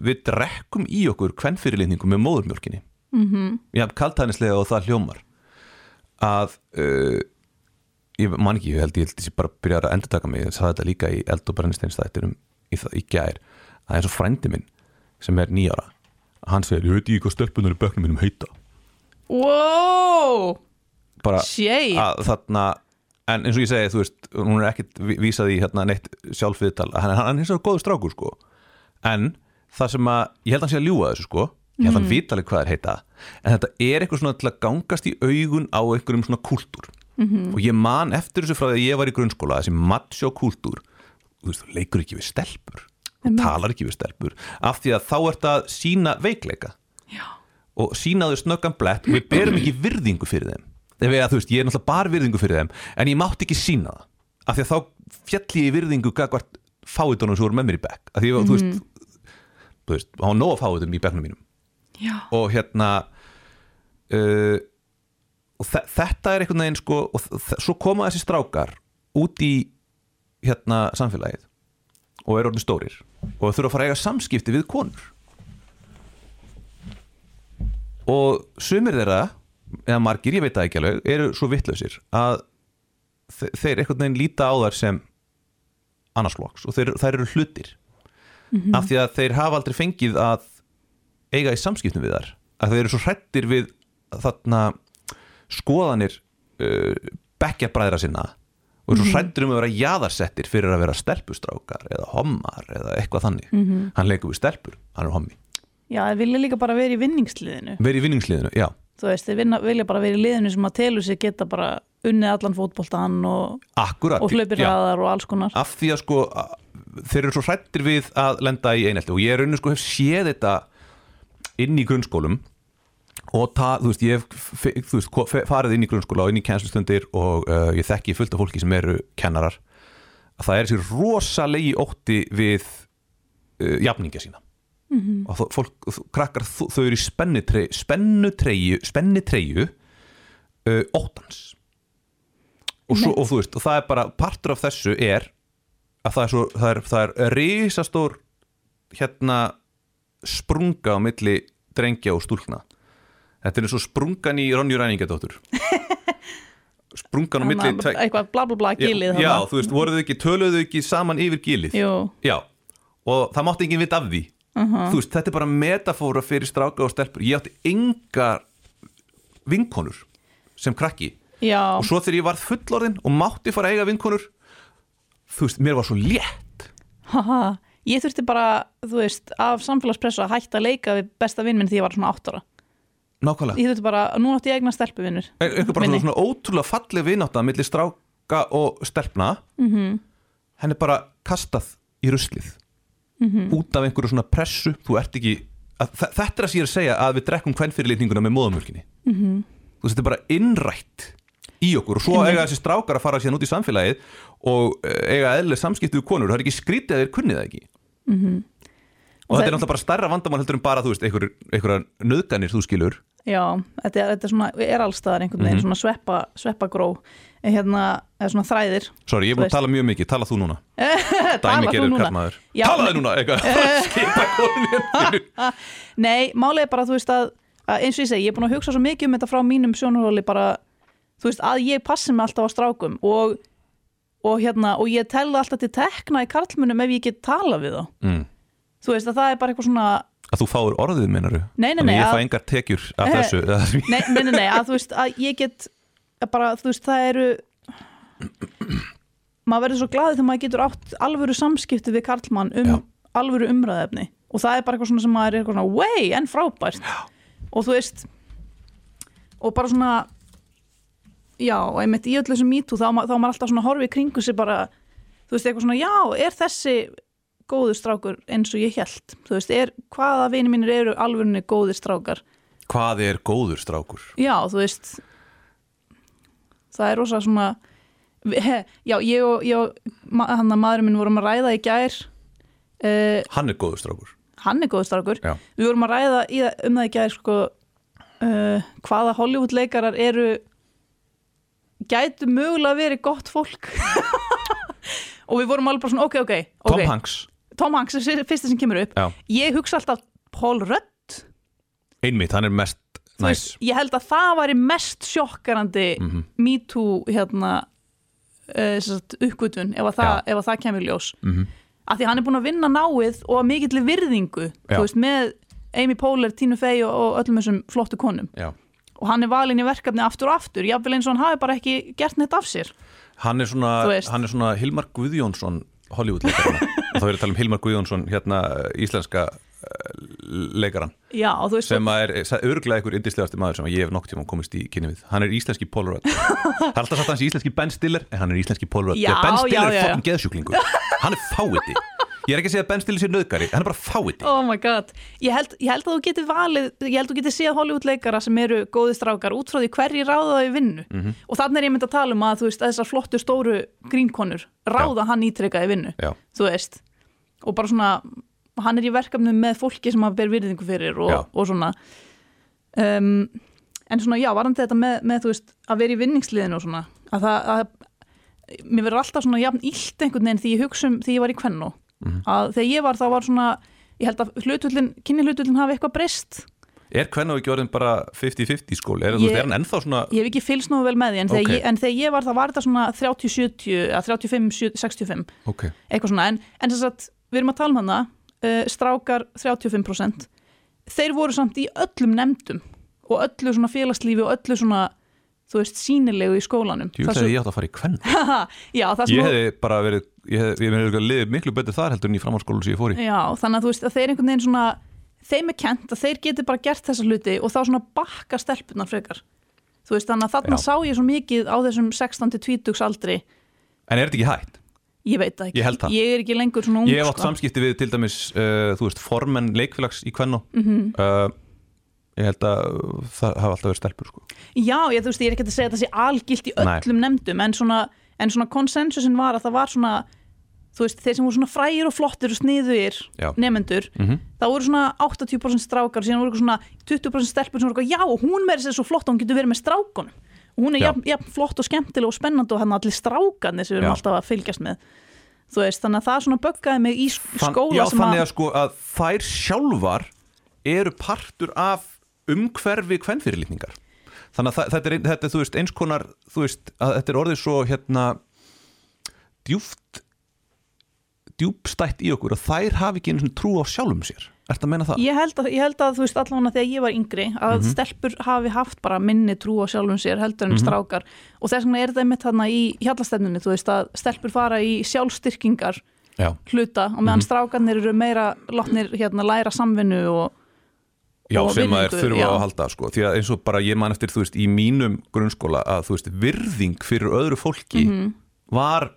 við drekkum í okkur kvennfyrirlitningu með móðurmjólkinni mm -hmm. Ég haf kaltænislega og það hljómar. Að uh, ég man ekki, ég held ég held sé bara að byrja að endurtaka mig, ég sagði þetta líka í eld og brennisteinstættinum í, í gær að eins og frændi minn sem er nýjára hann segir, ég veit ekki hvað stelpunar í böknum minnum heita. Wow! Bara Shade að þarna en eins og ég segi, þú veist, hún er ví- vísað í hérna neitt sjálfviðtal hann, hann er eins og góður strákur sko. En það sem að, ég held að hann sé að ljúga þessu sko ég held að hann vita alveg hvað er heita. En þetta er eitthvað svona til að gangast í augun á einhverjum svona kúltúr. -hmm. og ég man eftir þessu frá því að ég var í grunnskóla þessi macho kúltúr. Þú veist, þú leikur ekki við stelpur. Þú talar ekki við stelpur. Af því að þá ert að sína veikleika. Já. og sína þau snöggan blett og við berum ekki virðingu fyrir þeim. Ég, þú veist, ég er náttúrulega bara virðingu fyrir þeim en ég mátti ekki sína það. Af því að þá fjalli ég virðingu fáitunum sem voru með mér í bekk. Af því að þú veist, þú veist, hann nóg fáitum í bekknum mínum Já. og hérna uh, og þe þetta er einhvern veginn sko og svo koma þessi strákar út í hérna samfélagið og eru orðin stórir og þurfa að fara að eiga samskipti við konur. Og sumir þeirra eða margir, ég veit það ekki alveg eru svo vittlausir að þe- þeir einhvern veginn líta á þær sem annarsloks og þeir, þær eru hlutir. Af því að þeir hafa aldrei fengið að eiga í samskiptum við þar að þeir eru svo hrættir við þarna skoðanir uh, bekkjabræðra sinna og eru svo hrættir um að vera jaðarsettir fyrir að vera stelpustrákar eða hommar eða eitthvað þannig. Hann leikur við stelpur, hann er hommi. Já, það vilja líka bara vera í vinningsliðinu. Verið í vinningsliðinu, já. Þú veist, þeir vilja bara vera í liðinu sem að telur sig geta bara unnið allan fótboltan og, og hlaupir já. hraðar og alls konar. Af því að sko þeir eru svo hrættir við að lenda í einhelti og ég er raunin sko hef séð þetta inn í grunnskólum og það, þú veist, ég þú veist, farið inn í grunnskóla og inn í kennslustundir og uh, ég þekki fullt af fólki sem eru kennarar. Að það er þessi rosalegi ótti við uh, jafningja sína. -hmm. og þó- fólk, krakkar, þau eru í spennutreyju spennutreyju spennutreyju uh, óttans. Og, svo, og þú veist, og það er bara partur af þessu er að það er svo það er, það er risastór hérna sprunga á milli drengja og stúlkna. Þetta er eins og sprungan í Ronju Ræningadóttur sprungan á milli að eitthvað bla bla bla gilið já, já, þú veist, voruð þau ekki, töluðu ekki saman yfir gilið? Jú, já, og það mátti enginn vita af því. Þú veist, þetta er bara metafóra fyrir stráka og stelpur, ég átti engar vinkonur sem krakki. Já, og svo þegar ég varð fullorðin og mátti fara að eiga vinkonur þú veist, mér var svo létt. Haha Ég þurfti bara, þú veist, af samfélagspressu að hætta að leika við besta vinn minn því ég var svona átt ára. nákvæmlega, Ég þurfti bara, nú átti ég eigna stelpuvinnur. Er- einhver bara svona, svona ótrúlega falleg vinátta milli stráka og stelpna mm -hmm. henni er bara kastað í ruslið -hmm. út af einhverju svona pressu þú ert ekki, að, þetta er að sér að segja að við drekkum kvennfyrirlitninguna með móðumjölkinni mm -hmm. þú veist, þetta er bara innrætt í okkur. Og svo eiga þessi strákar að fara síðan út í samfélagið og eh, eiga eðlileg samskipti við konur, það er ekki skrítið að þeir kunnið það ekki. Og, Og þetta er náttúrulega bara stærra vandamál heldur en bara, þú veist, einhver, einhverja nöðganir þú skilur. Já, þetta, er- þetta er svona, er allstaðar einhvern veginn, svona sveppa, sveppa gró, hérna, eða svona þræðir. Sorry, ég er búin að tala mjög mikið, tala þú núna. Tala Dæmi gerur kallmaður Talaði nei. núna, eitthvað. Konunni Nei, málið er bara, þú veist, að, að eins og ég segi, ég er búin að hugsa svo mikið um þetta frá mínum sjónarhóli bara, þú veist, að ég passi mig alltaf á strákum og, og hérna, og ég telði alltaf til tekna í karlmunum ef ég get tala við þá. mm. Þú veist, að það er bara eitthvað svona, Að þú fáir orðið, meinaru Nei, nei, Þannig nei, ég að- fæ engar tekjur af þessu eða því- nei, nei, nei, nei, að þú veist, að ég get að bara, þú veist, það eru maður verður svo glaðið þegar maður getur átt alvöru samskipti við karlmann um Já. alvöru umræðefni og það er bara eitthvað svona sem maður er eitthvað svona way, en frábært Já. og þú veist og bara svona já, og einmitt í öllu þessum mýtu þá, þá á maður alltaf svona horfið kringu sig bara, þú veist, eitthvað svona, já, er þessi góður strákur eins og ég held þú veist, er, hvaða vini mínir eru alvörunni góðir strákar Hvað er góður strákur? Já, þú veist það er rosa svona he, já, ég og, og ma hann að maðurinn minn vorum að ræða í gær uh, Hann er góður strákur hann er góður strákur Já. við vorum að ræða í, um það í gær sko, uh, hvaða Hollywood leikarar eru gætu mögulega verið gott fólk. Og við vorum alveg bara svona ok, ok, Tom okay. Hanks, Tom Hanks er fyr- fyrsta sem kemur upp. Já, ég hugsa alltaf Paul Rudd. Einmitt, hann er mest næs veist, ég held að það væri mest sjokkarandi Mhm. me too hérna uh, uppgötun ef að það, ef að það kemur ljós. Mhm. af því hann er búin að vinna náið og að mikill virðingu veist, með Amy Poehler, Tina Fey og, og öllum þessum flottu konum. Já. Og hann er valinn í verkefni aftur og aftur jafnvel eins og hann hafi bara ekki gert neitt af sér. Hann er svona, hann er svona Hilmar Guðjónsson Hollywood leikarana og þá er að tala um Hilmar Guðjónsson hérna íslenska uh, leikaran já, sem er örglega einhver yndislegasti maður sem ég hef nokk tíma komist í kynni við. Hann er íslenski Rudd. Það er alltaf sagt hans íslenski Ben Stiller en hann er íslenski Rudd. Já, Ben Stiller já, er fokkin geðsjúklingur. Hann er fáiði ég er ekki að segja að Ben Stiller sé nöðgari hann er bara fáiði oh my god. Ég held, ég held að þú getur valið ég held að þú getur séð Hollywood leikara sem eru góði strákar út frá því hverji ráða þau vinnu. Mhm. og þannig er ég mynd að tala um að veist, að þessar flottu stóru grínkonur ráða hann ítrekka í vinnu Já. og bara svona, hann er í verkefnum með fólki sem að ber virðingu fyrir Já. og, og svona. Um, en svona já, varandi þetta með, með þú veist, að vera í vinningsliðinu og svona að það, að mér verður alltaf svona jafn illt einhvern veginn því ég hugsa um því ég var í kvennu Mhm. að þegar ég var þá var svona ég held að hlutullin, kynni hlutullin hafi eitthvað breyst. Er hvernig ekki orðin bara 50-50 skóli? Er, Ég- er hann ennþá svona ég hef ekki fylgst nú vel með því en þegar, Ok. ég, en þegar ég var þá var þetta svona 30-70 eða 35-65 ok, eitthvað svona. En, en þess að við erum að tala um hana uh, strákar 35% þeir voru samt í öllum nefndum og öllu svona félagslífi og öllu svona þú veist sýnilegu í skólanum ég Það að ég átt að fara í hvern já, það sem ég hefði bara verið ég hefði, ég hefði liðið miklu betur þar heldur en í framhaldsskólu sem ég fór í Já, þannig að þú veist að þeir einhvern veginn svona þeim er kent að þeir geti bara gert þessa hluti og þá svona bakka stelpunar frekar þú veist þannig að þarna Já. sá ég svo mikið á þessum 16-20 aldri En er þetta ekki hægt? ég veit ekki, Ég ég er ekki lengur svona ung Ég hef átt sko. samskipti við til dæmis uh, þú veist, formenn leikfélags í Kvennó Mhm. uh, Ég held að það hafa alltaf verið stelpur sko. Já, ég, þú veist, ég er ekki að segja að það sé algilt í Nei. öllum nefndum en svona, en svona konsensusin var að það var svona þú veist, þeir sem voru svona frægir og flottir og sniðugir Já. nefendur, mm það voru svona 80% strákar og síðan voru svona 20% stelpur sem voru já, hún verður sér svo flott og hún getur verið með strákunum og hún er jafn, jafn flott og skemmtileg og spennandi og hann allir strákarnir sem við erum alltaf að fylgjast með þú veist, þannig að það svona böggaði mig í sk- Þann, skóla Já, þannig að sko að þær sjálfar eru partur af umhverfi kvennfyrirlitningar Þannig að þetta, er, þetta er, þú veist, eins konar þú veist, að þetta er orðið svo hérna djúft djúbstætt í okkur og þær hafi ekki einu svona trú á sjálfum sér. Ertu að meina það? ég held að, ég held að þú veist allavega þegar ég var yngri að Mhm. stelpur hafi haft bara minni trú á sjálfum sér heldur en strákar. Og þess vegna er það mitt þarna í hjallastefnunni þú veist að stelpur fara í sjálfstyrkingar Já, hluta og meðan strákarnir eru meira látnir hérna læra samvinnu og já sem að er virðingu, þurfa já. að halda sko. því að eins og bara ég man eftir, þú veist, í mínum grunnskóla að þú veist, virðing fyrir öðru fólki Mhm. var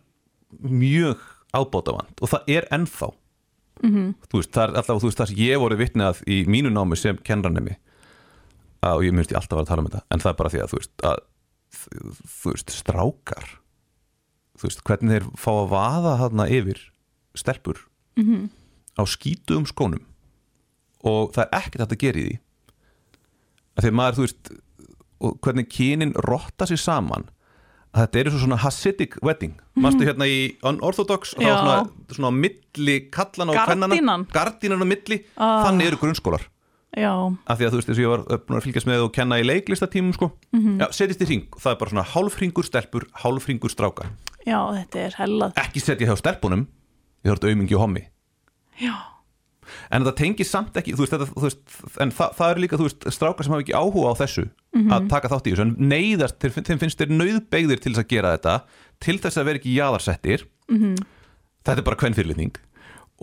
mjög ábótavand og það er ennþá Mhm. þú veist, það er alltaf, þú veist, það sem ég voru vitni að í mínu námi sem kennranemi og ég myndi alltaf að tala um þetta en það er bara því að, þú veist, að þú veist, strákar þú veist, hvernig þeir fá að vaða þarna yfir stelpur Mhm. á skítuðum skónum og það er ekkert hægt að gera í því. Að því að maður, þú veist hvernig kynin rotta sér saman að þetta er svo svona Hasidic wedding. Manstu hérna í Unorthodox og það var svona, svona á milli og kvennana Gardínan. gardinan á milli, Ah. þannig eru grunnskólar. Já, af því að þú veist, þess að ég var búin að fylgjast með og kenna í leiklistatímum sko. Já, setjist í ring, það er bara svona hálfringur stelpur hálfringur strákar, já, þetta er hellað. Ekki setja hjá stelpunum. Ég hort aumingi og hommi. Já, en það tengir samt ekki veist, þetta, veist, en það, það eru líka veist, strákar sem hafa ekki áhuga á þessu að taka þátt í þessu, en neyðast þeim finnst þeir nöyðbeigðir til þess að gera þetta til þess að vera ekki jaðarsettir. Þetta er bara kvennfyrirlitning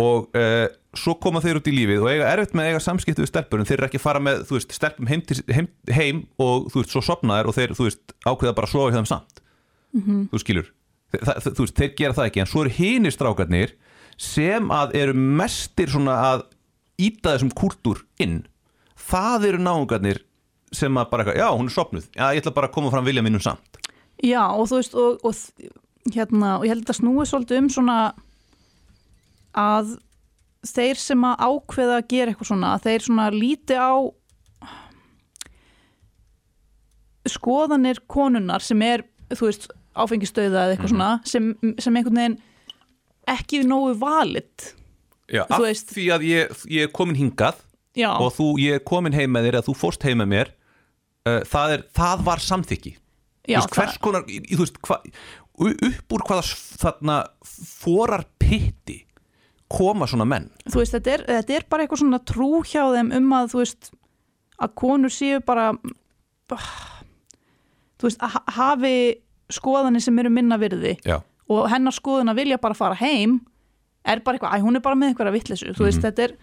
og uh, svo koma þeir út í lífið og eiga erfitt með eiga samskipti við stelpur en þeir eru ekki að fara með, stelpum heim, til, heim, heim og þú veist, svo sopna þeir og þeir, ákveða bara að sofa hjá þeim samt. Þú skilur. Þa, þú veist, þeir gera það ekki, en svo eru hinir strákarnir sem að eru mestir svona að íta þessum kúltúr inn. Það eru náungarnir sem að bara, já, hún er sopnuð já, ég ætla bara að koma fram vilja minnum samt. Já og þú veist og, og hérna, og ég held að þetta snúi svolítið um svona að þeir sem að ákveða að gera eitthvað svona, að þeir svona líti á skoðanir konunnar sem er, þú veist, áfengistöða eða eitthvað svona, sem, sem einhvern veginn ekki nógu valid. Já, af veist- því að ég, ég er komin hingað já, og þú, ég er komin heim með þér eða þú fórst heim með mér uh, það, er, það var samþykki. Já, veist, hvers konar, í- veist, hva, upp úr hvaða þarna forar pitti koma svona menn? Þú veist, þetta er, þetta er bara eitthvað svona trú hjá þeim um að þú veist, að konur séu bara þú veist, að ha- hafi skoðanir sem eru minna virði. Já, og hennar skoðun að vilja bara fara heim er bara eitthvað, æ, hún er bara með eitthvað vitleysu, þú veist, þetta er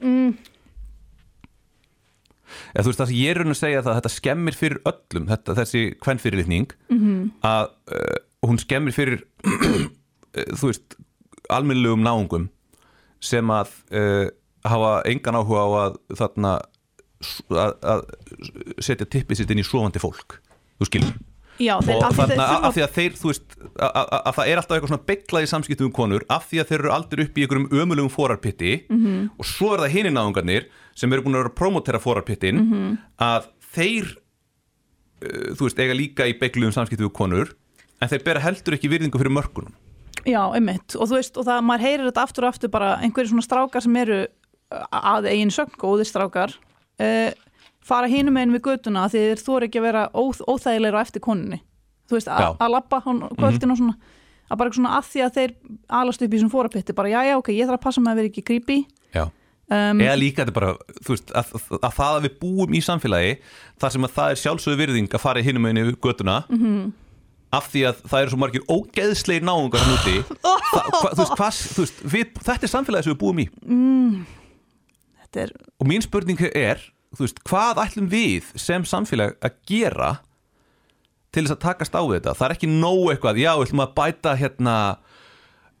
mm, eða þú veist það sem ég er raun að segja það að þetta skemmir fyrir öllum þetta, þessi kvennfyrirlitning Mhm. að uh, hún skemmir fyrir uh, þú veist almennlegum náungum sem að uh, hafa engan áhuga á að þarna að, að setja tippið sitt inn í sofandi fólk þú skilur já, og af því af því að þeir þú veist að, að, að það er alltaf eitthvað svona beiklaði samskiptum um konur af því að þeir eru aldrei upp í einhverjum ömulegum forarpitti Mhm. -hmm. og svo er það hinni náungarnir sem eru búin að vera að promotera forarpittin Mhm. -hmm. að þeir uh, þú veist, eiga líka í beikluðum samskiptum um konur en þeir bera heldur ekki virðingu fyrir mörkunum Já, einmitt, og þú veist, og það, maður heyrir þetta aftur og aftur bara einhverju svona strákar sem eru uh, að eigin sögn góðir strákar uh, fara hinum einn við götuna því þeir þóra ekki að vera óþ, óþægilegur á eftir konunni, þú veist, að lappa hún kvöldin og svona, að bara svona að því að þeir alast upp í svona fórapitti, bara já, já, ok, ég þarf að passa með að vera ekki creepy Já. um, eða líka þetta bara, þú veist, að, að, að það að við búum í samfélagi þar sem að það er sjálfsögðu virðing að fara hinum einu við götuna Mhm. -hmm. af því að það eru svo margir ógeðslegir náungar hann úti þetta er samfélagi sem við búum í þetta er, og mín spurning er veist, hvað ætlum við sem samfélag að gera til þess að takast á þetta? Það er ekki nóg eitthvað, já, ætlum að bæta hérna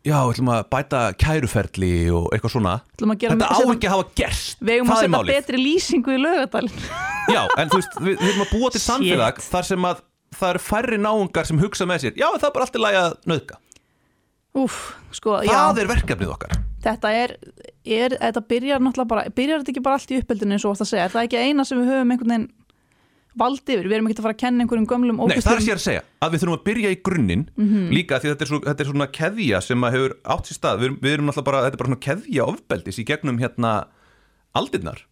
já, ætlum að bæta kæruferli og eitthvað svona. Þetta á ekki að hafa gerst. Við eigum að setja betri lýsingu í lögadalinn já, en þú veist, við, erum að búa til Shit. samfélag þar sem að það eru færri náungar sem hugsa með sér. Já, það er bara allt í lagi að nöðka Úf, sko, já, það er verkefnið okkar? Þetta er, er þetta byrjar náttúrulega bara, byrjar þetta ekki bara allt í uppeldinu eins og ofta að segja, er það ekki eina sem við höfum einhvern veginn vald yfir, við erum ekki að fara að kenna einhverjum gömlum Nei, það er sér að segja að við þurfum að byrja í grunninn Mhm. líka því þetta er, svo, þetta er svona keðja sem að hefur átt sér stað, við, við erum náttúrulega bara þetta er bara svona keðja ofbeldis í gegnum hérna aldirnar.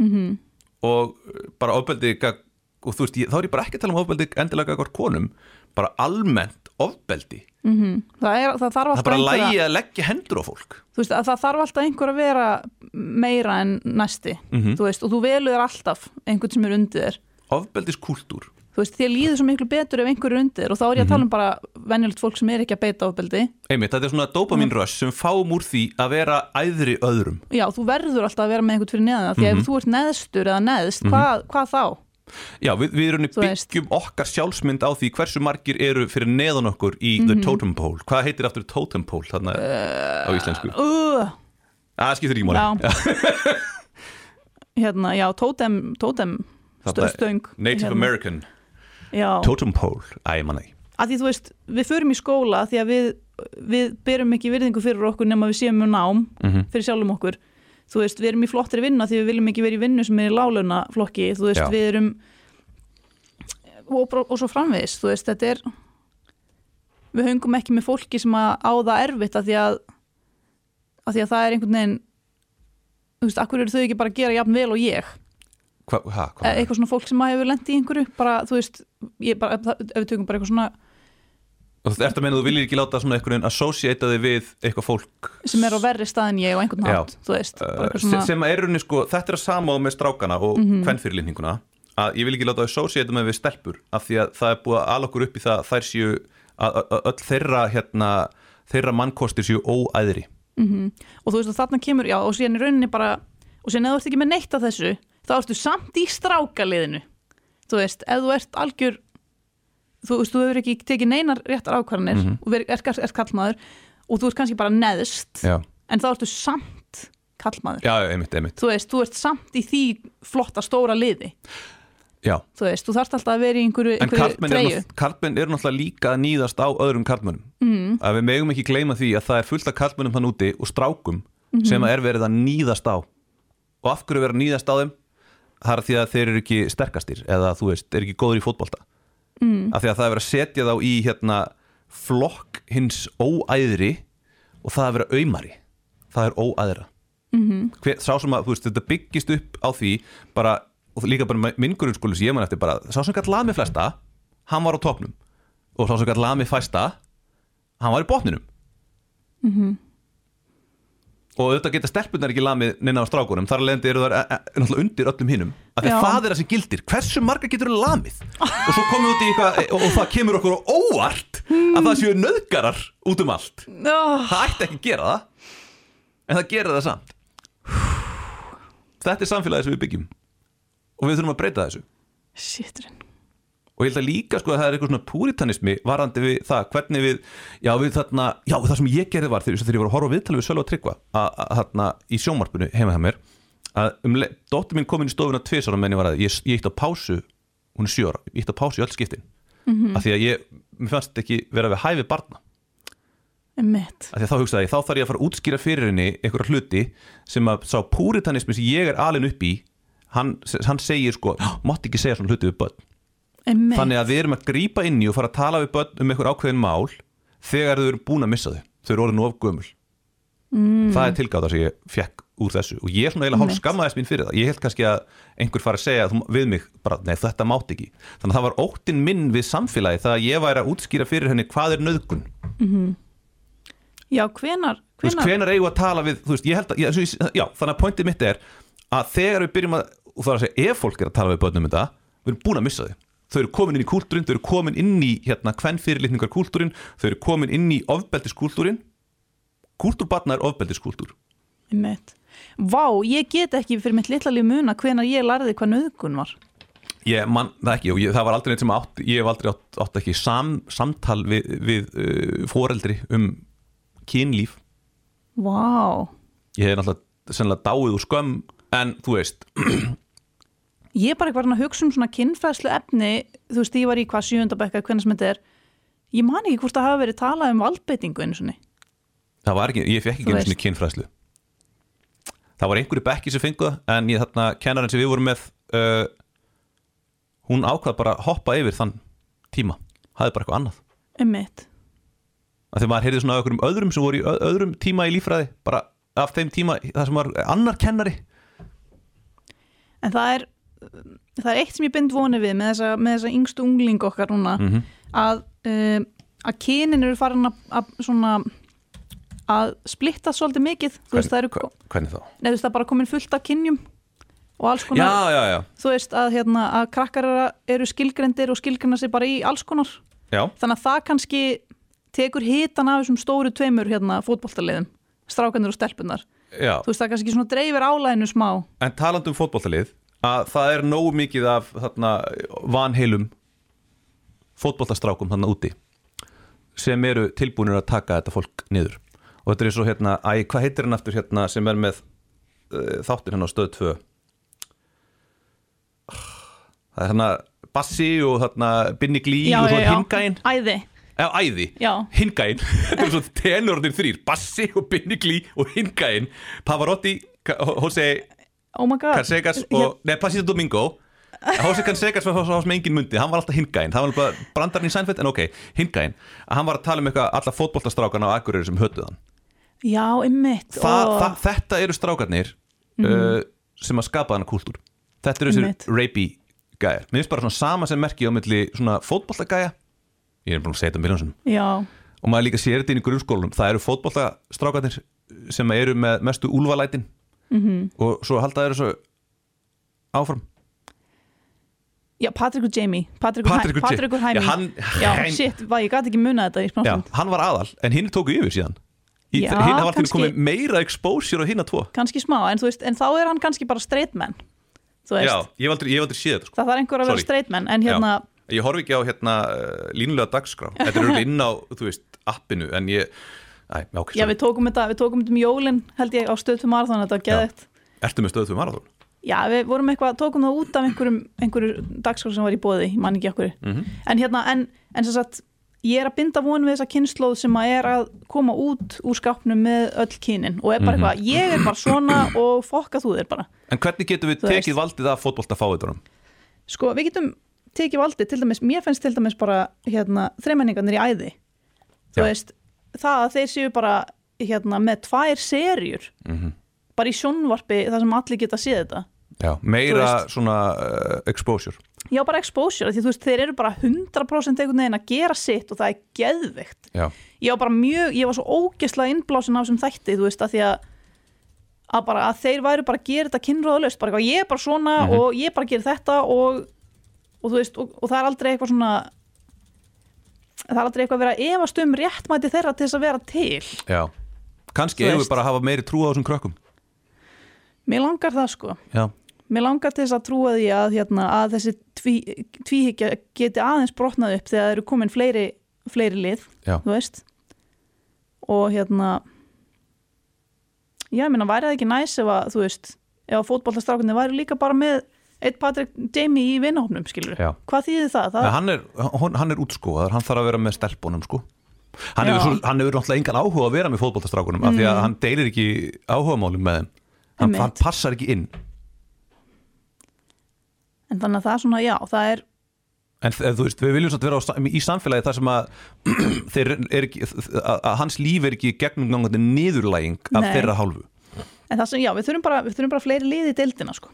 Mhm. og uh, bara ofbeldi og þú veist, þá er ég bara ekki að tala um ofbeldi endilega hvort konum, bara almennt ofbeldi, Mhm. það, er, það þarf það er alltaf bara lægi að leggja hendur á fólk þú veist, að það þarf alltaf einhver að vera meira en næsti Mhm. þú veist, og þú velur þér alltaf einhvern sem er undir þér ofbeldiskultúr þú veist, þér líður svo miklu betur ef einhver er undir og þá er ég að tala um bara venjulegt fólk sem er ekki að beita ofbeldi einmitt, þetta er svona dopamin rush sem fáum úr því að vera æðri öðrum já, þú verður alltaf að vera með einhvern fyrir neðan því að Mhm. ef þú ert neðstur eða neðst, hvað, hvað þá? Já, við, við erum byggjum okkar sjálfsmynd á því hversu margir eru fyrir neðan okkur í Mhm. The Totem Pole. Hvað heitir aftur Totem Pole þarna á íslensku? Uh, Það skiptir ekki. Já. hérna, já, tótem Þarna- stöng Native hérna. American já, Totem Pole. Æ, ég manna ekki. að því þú veist, við förum í skóla því að við, við berum ekki virðingu fyrir okkur nema við séum um nám Mm fyrir sjálfum okkur þú veist, við erum í flottri vinna því við viljum ekki vera í vinnu sem er í láluna flokki þú veist, Já. við erum og, og svo framvegis þú veist, þetta er við höngum ekki með fólki sem að á það erfitt að því að að því að það er einhvern veginn þú veist, akkur eru þau ekki bara að gera jafn vel og ég Hva, ha, E- hvað? eitthvað svona fólk sem að hefur lent í einhverju bara, þú veist, ég bara, ef við tökum bara eitthvað svona Og þú ert að meina að þú viljir ekki láta svona einhvern veginn associata þig við eitthvað fólk sem er á verri stað en ég og einhvern nátt, sem, svona, Mhm. sem er rauninni sko, þetta er að sama á með strákana og mm -hmm. að ég vil ekki láta þau associata mig við stelpur af því að það er búið að ala okkur upp í það að þær séu að, að, að öll þeirra hérna, þeirra mannkostir séu óæðri og þú veist og þarna kemur, já, og síðan í rauninni bara og síðan ef þú ert ekki með neitt af þessu þá ertu samt í strákaliðinu þú veist, ef þú ert algjör þú veist, þú hefur ekki tekið neinar réttar ákvarðanir Mhm. og er, er, er kallmaður og þú ert kannski bara neðst Já, en þá ertu samt kallmaður já, einmitt, einmitt. Þú veist, þú ert samt í því flotta stóra liði. Já, þú veist, þú þarft alltaf að vera í einhverju, einhverju eru treyju. karlmenn eru náttúrulega líka að nýðast á öðrum karlmennum mm. að við megum ekki gleyma því að það er fullt af karlmennum hann úti og strákum sem er verið að nýðast á. Og af hverju verið að nýðast á þeim? Það er því að þeir eru ekki sterkastir eða þú veist, er ekki góður í fótbolta mm. af því að það er verið að setja þá í hérna, flokk hins óæðri og það er verið auðmari það er óæðra. -hmm. Hver, sá sem að, veist, þetta byggist upp á því bara, og líka bara minn grunnskólu sem ég man eftir bara, sá sem gætt lami flesta hann var á topnum og sá sem gætt lami fæsta hann var í botninum og auðvitað geta stelpunar ekki lamið neina á strákunum, þar alveg eru þar e, e, náttúrulega undir öllum hinum, af því að það er það sem gildir hversu marga getur lamið? Og svo komum við út í eitthvað og, og það kemur okkur á óvart að það séu nöðgarar út um allt. Oh, það ætti ekki að gera það en það gerir það samt. Þetta er samfélagið sem við byggjum. Og við þurfum að breyta þessu. Shiturinn og ég held að líka sko að það er eitthvað svona púritanismi varandi við það, hvernig við já, við þarna, já, það sem ég gerði var þegar, ég var að horfa viðtalið við Sölva Tryggva að, þarna í sjónvarpinu heima hjá mér að um, dóttir mín kom inn í stofuna tvisara menn ég var að, ég, ég eitt á pásu hún er sjö ára, ég eitt á pásu í öll skiptin. Mm af því að ég, mér fannst ekki vera við hæfi barna. Af því að þá hugsaði ég, þá þarf ég að fara að útskýra fyrir henni einhverja hluti sem að sá púritanismi sem ég er alin upp í hann, hann segir sko, mátt ekki segja svona hluti við börn Emmett. þannig að við erum að grípa inn í og fara að tala við börn um einhver ákveðin mál þegar þau eru búin að missa þau. Þau eru orðin of gömul. Mm. það er tilgáta sem ég fekk úr þessu og ég er svona eiginlega hálf skammaðist mín fyrir það. Ég held kannski að einhver fara að segja við mig bara, nei þetta mátt ekki. Þannig að það var óttinn minn við samfélagi það að ég væri að útskýra fyrir henni hvað er nöðgun Já, hvenar, þú veist, hvenar, hvenar eigum við að tala við veist, að, já, já, þannig að pointið mitt er að þegar við byrjum að, og það er að segja ef fólk er að tala við börnum um þetta, við erum búin að missa þau þau eru komin inn í kúltúrin, þau eru komin inn í hérna kvennfyrirlitningar kúltúrin þau eru komin inn í ofbeldiskúltúrin kúltúrbarna er ofbeldiskúltúr Emmett. Vá, ég get ekki fyrir mitt litla líf muna hvenar ég lærði hvað nöðgun var. Ég man það ekki og ég, það var aldrei neitt sem átt ég hef aldrei átt, átt ekki sam, samtal við, við uh, foreldri um kynlíf. Vá, ég hef náttúrulega sennilega dáið úr skömm en þú veist, ég er bara eitthvað að hugsa um svona kynfræðslu efni þú veist, ég var í hvað sjöndabekka hvernig sem þetta er. Ég man ekki hvort það hafa verið talað um valdbeitingu einu svona það var ekki ég fekk ekki einu sinni kynfræðslu. Það var einhverju bekki sem fengu það en ég þarna, kennarinn sem við vorum með uh, hún ákvað bara hoppa yfir þann tíma. Hafði bara eitthvað annað. Um mitt því maður heyrði svona af einhverjum öðrum sem voru í öðrum tíma í líffræði bara af þeim tíma það sem var annar kennari. En það er það er eitt sem ég bind vonið við með þessa, með þessa yngstu ungling okkar núna mm að, um, að kynin eru farin að, að svona að splitta svolítið mikið. Veist það eru hvernig þá? Nei, þú veist, það er bara komin fullt af kynjum og alls konar, Já, já, já, þú veist að, hérna, að krakkar eru, skilgrendir og skilgrena sig bara í alls konar. Já. þannig að það kannski tekur hitan af þessum stóru tveimur hérna, fótboltaliðum, strákanir og stelpunar já. þú veist það kannski svona dreifir álæðinu smá. En talandi um fótboltalið að það er nógu mikið af þarna, vanheilum fótboltastrákum þarna úti sem eru tilbúinir að taka þetta fólk niður. Og þetta er svo hérna, æ, hvað heitir hann aftur hérna sem er með uh, þáttir hérna á stöð 2 það er hérna Bassi og þarna Binni Glí og svo Hingæin æði, Já, æði, Já. Hingæin Þetta er svo tenorðin þrýr Bassi og Binni Glí og Hingæin Pavarotti, Jose oh my god. Cansegas og, nei, Placido Domingo. Jose Cansegas var svo sem engin mundi. Hann var alltaf hingæinn, það var bara brandarinn í Sænfeld en ok, hingæinn, að hann var að tala um eitthvað alla fótboltastrákana á Akureyri sem hötuð hann. Já, ymmit Þa, það, þetta eru strákarnir uh, sem að skapa þennan kúltúr. Þetta eru þessir rapey gæjar. Mér finnst bara svona sama sem merki á milli svona fótboltagæja. Ég er búin að segja þetta miljónsum já, og maður líka sér þetta inn í grunnskólum það eru fótboltastrákarnir sem eru með mestu úlvalætin -hmm. og svo halda þeir þessu áfram já, Patrik og Jamie Patrik og, Patrik og. Patrik og Hæmi Já, hann- já, Hæm- shit, hvað, ég gæti ekki munna þetta Já, hann var aðal, en hinn tóku yfir síðan hinn hafa alltaf kannski. komið meira exposure á hinna tvo kannski smá, en, veist, en þá er hann kannski bara straight man Já, ég hef aldrei, aldrei séð þetta sko. það þarf einhver að vera straight man en hérna, Já. Ég horfi ekki á hérna uh, línulega dagskrá Þetta er örugglega inn á, þú veist, appinu En ég, æ, já, ok, já, við tókum þetta við tókum þetta um jólin, held ég, á stöð til marathon þetta var geðvægt Ertu með fyrir marathón? Já, við vorum eitthvað, tókum það út af einhverjum, einhverju dagskrá sem var í bóði, ég man ekki okkur. Mhm. En hérna, en, en sem sagt, ég er að binda von við þessa kynnslóð sem að er að koma út úr skápnum með öll kynin og er bara Mhm. eitthvað, ég er bara svona og fokka þú þér bara. En hvernig getum við Þú tekið valdið af fótbolta fáiðurum? Sko, við getum tekið valdið, til dæmis, mér finnst til dæmis bara, hérna, þreimenningarnir í æði. Þú Já. veist, það að þeir séu bara, hérna, með tvær serjur, Mhm. bara í sjónvarpi, þar sem allir geta séð þetta. Já, meira svona uh, exposure Já, bara exposure, því þú veist, þeir eru bara 100% einhvern veginn að gera sitt og það er geðveikt. Já, Ég var bara mjög, ég var svo ógeðslega innblásin af þessum þætti, þú veist, að því að að bara að þeir væru bara að gera þetta kynróðalust, bara ég er bara svona Mhm. og ég bara gera þetta og og þú veist, og, og það er aldrei eitthvað svona það er aldrei eitthvað að vera að efast um réttmæti þeirra til þess að vera til. Já. Kannski eigum við bara að hafa meiri trú á þessum krökkum. Mér langar það sko. Já, Mér langar til þess að trúa því að, hérna, að þessi tví, tvíhyggja geti aðeins brotnað upp þegar það eru komin fleiri, fleiri lið, já, þú veist. Og hérna já, ég meina, væri það ekki næs ef að, þú veist, ef að fótballtastrákunni væri líka bara með eitt Patrik Jamie í vinahopnum, skilur Já. hvað þýðir það? það Nei, hann er, hann, hann er útskóðar, hann þarf að vera með stelpunum sko. Hann hefur, svo, hann hefur náttúrulega engan áhuga að vera með fótboltastrákunum af því að hann deilir ekki áhugamálum með þeim. Hann, hann passar ekki inn. En þannig að það er svona, já, það er en þú veist, við viljum samt vera á, í samfélagi þar sem að, þeir er ekki, að, hans líf er ekki gegnumgangandi niðurlæging af Nei. þeirra hálfu. En það sem, já, við þurfum bara, við þurfum bara fleiri lið í deildina, sko,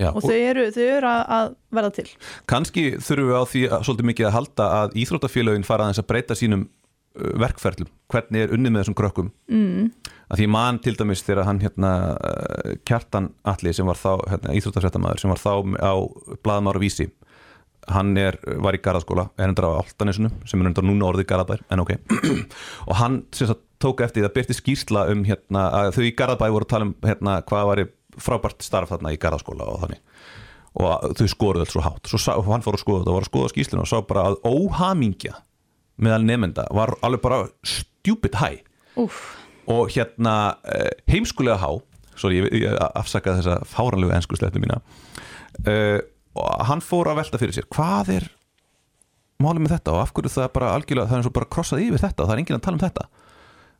Já, og þau eru, þau eru að, að verða til. Kannski þurfum við á því að, svolítið mikið að halda að íþróttafélögin fara aðeins að breyta sínum uh, verkferlum, hvernig er unnið með þessum krökkum? Mm. að því mann til dæmis þegar hann hérna uh, Kjartan Atli sem var þá hérna, íþróttafréttamaður sem var þá á blaðmára vísi. Hann er, var í Garðaskóla er hendur á Altanesinu sem er hendur núna orðið Garðabær en ok. Og hann sem sagt tók eftir því að byrti skýrsla um hérna að þau í Garðabæ voru að tala um hérna hvað var frábært starf þarna í Garðaskóla og þannig. Og þau skoruðu alls svo hátt. Svo sá, hann fór að skoða þetta og var að skoða skýrsluna og sá bara að óhamingja meðal nefnda var alveg bara stupid high. Úf, og hérna eh, heimskulega há sorry, ég, ég afsakaði þessa fáranlegu enskusleitnu mína uh, og hann fór að velta fyrir sér hvað er málið með þetta? Og af hverju það er bara algjörlega það er eins og bara krossað yfir þetta og það er enginn að tala um þetta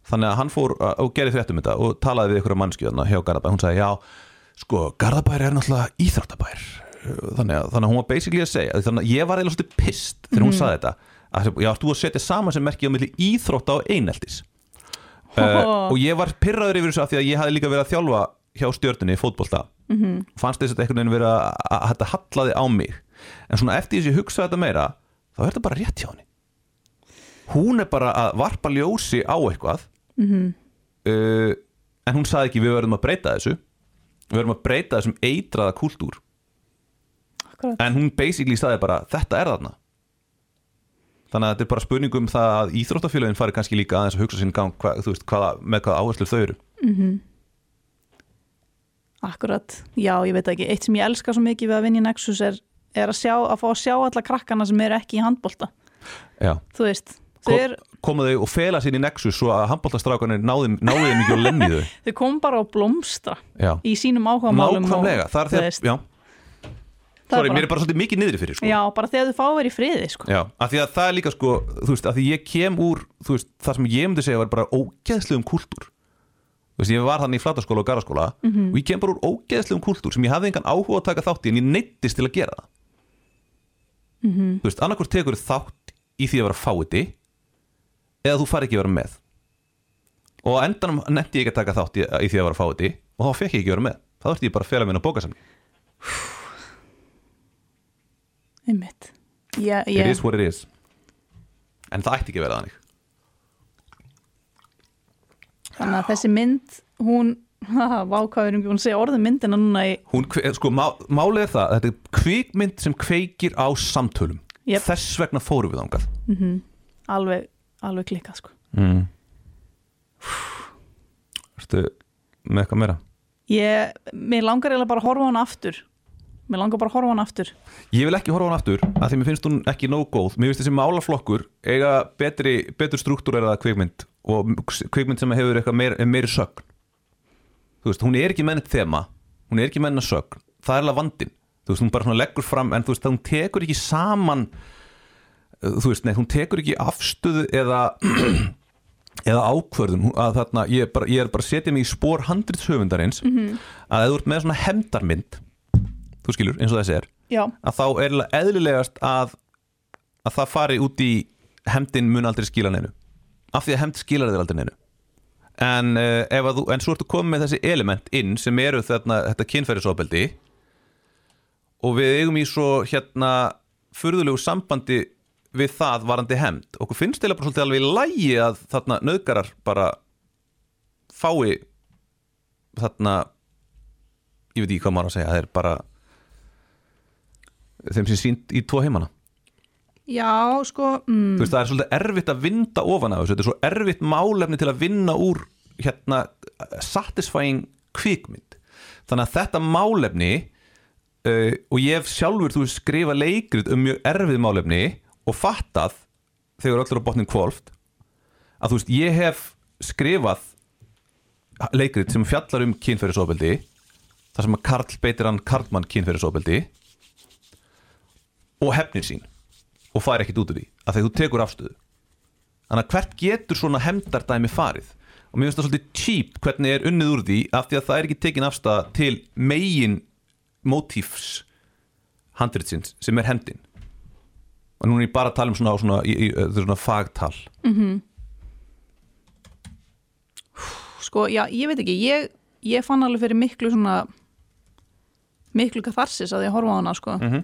þannig að hann fór og gerði fréttum þetta og talaði við ykkur mannskjöðna hjá Garðabæ. Hún sagði já, sko, Garðabær er náttúrulega íþróttabær. Þannig að, þannig að hún var basically að segja þannig að ég var eiginlega svolítið pist þegar hún sagði þetta. Að, já, þú að setja saman sem merki á milli íþrótta og eineltis? Uh, og ég var pyrraður yfir þessu af því að ég hafði líka verið að þjálfa hjá stjörnunni í fótbolta. -hmm. fannst þess að einhvern veginn verið að, þetta hallaði á mig. En svona eftir þess að ég hugsaði þetta meira þá er þetta bara rétt hjá henni. Hún er bara að varpa ljósi á eitthvað -hmm. uh, en hún sagði ekki við verðum að breyta þessu. Við verðum að breyta þessum eitraða kúltúr. Akkurat. En hún basically sagði bara þetta er þarna. Þannig að þetta er bara spurning um það að íþróttafélagin fari kannski líka aðeins að hugsa sinn gang hva, veist, hvaða, með hvaða áherslur þau eru. Akkurat, já, ég veit ekki. Eitt sem ég elska svo mikið við að vinna í Nexus er, er að, sjá, að fá að sjá alla krakkana sem eru ekki í handbolta. Já. Þú veist, er, koma þau og fela sér í Nexus svo að handbóltastrákanir náði, þeim ekki og lemni þau þau kom bara á blómstra já. í sínum áhugamálum nákvæmlega, það er þú já, það sorry, er mér bara, er bara svolítið mikið niðri fyrir sko. Já, bara þegar þau fá að vera í friði sko. Já, af því að það er líka sko þú veist, af því ég kem úr þú veist, það sem ég myndi segja var bara ógeðslegum kúltúr þú veist, ég var þannig í flataskóla og garaskóla og ég kem bara úr ógeðslegum kúltúr sem ég hafði engan áhuga að taka þátt í en ég neittist til að gera það Mhm. þú veist, annarkvort tekur þátt í því að vera fáiði eða þú fari ekki að vera með. Og á endanum nefndi ég ekki að taka þátt í, í því að vera fáiði og þá fekk ég ekki að vera með. Þá þurfti ég bara að fela minna bókasafni Einmitt. Já, it ég, is what it is. En það ætti ekki að vera þannig. Þannig að þessi mynd hún, haha, vákvæður búin að segja orðum myndina núna í Hún, sko, má, málið er það að þetta er kvikmynd sem kveikir á samtölum. Jep. þess vegna fórum við ángað alveg, alveg klikkað sko. mm. Ertu með eitthvað meira? ég, mér langar eiginlega bara að horfa á hana aftur mér langar bara að horfa á hana aftur Ég vil ekki horfa hann aftur að því mér finnst hún ekki nóg góð Mér finnst þessi málaflokkur eiga betri, betur struktúreraða kvikmynd og kvikmynd sem hefur eitthvað meir, meiri sögn Þú veist, hún er ekki mennit þema hún er ekki mennit sögn það er alveg vandinn þú veist, hún bara leggur fram en þú veist, hún tekur ekki saman þú veist, nei, hún tekur ekki afstöðu eða eða ákvörðun. Hún- að þarna, ég, er bara, ég er bara setja mig í spór handritshöfundarins -hmm. að ef þú ert með svona hemdarmynd þú skilur, eins og þessi er já, að þá er eðlilegast að að það fari út í hemdin mun aldrei skila neinu. Af því að hemd skilar þér aldrei neinu. En, uh, þú, en svo ertu komið með þessi element inn sem eru þarna, þetta kynferðisofbeldi og við eigum í svo hérna furðulegu sambandi við það varandi hemd okkur finnst eða bara svolítið alveg í lægi að þarna nöðgarar bara fái þarna ég veit ekki hvað maður að segja það er bara þeim sem sínt í tvo heimana. Já, sko mm, þú veist það er svolítið erfitt að vinda ofan af þessu. Þetta er svo erfitt málefni til að vinna úr hérna satisfying kvikmynd. Þannig að þetta málefni uh, og ég hef sjálfur þú skrifa leikrit um mjög erfið málefni og fattað þegar öllur á botnin kvolft að þú veist ég hef skrifað leikrit sem fjallar um kynferðisofbeldi þar sem að Karl beitir hann Karlmann kynferðisofbeldi og hefnir sín og fær ekkit út úr því að þú tekur afstöðu. Þannig að hvert getur svona hemdardæmi farið? Og mér finnst það svolítið cheap hvernig er unnið úr því af því að það er ekki tekin afstæða til megin motífs handritsins sem er hemdin og nú er ég bara að tala um svona, svona, í, í, svona fagtal sko, já, ég veit ekki ég, ég fann alveg fyrir miklu svona miklu katharsis að ég horfa á hana sko. Mhm.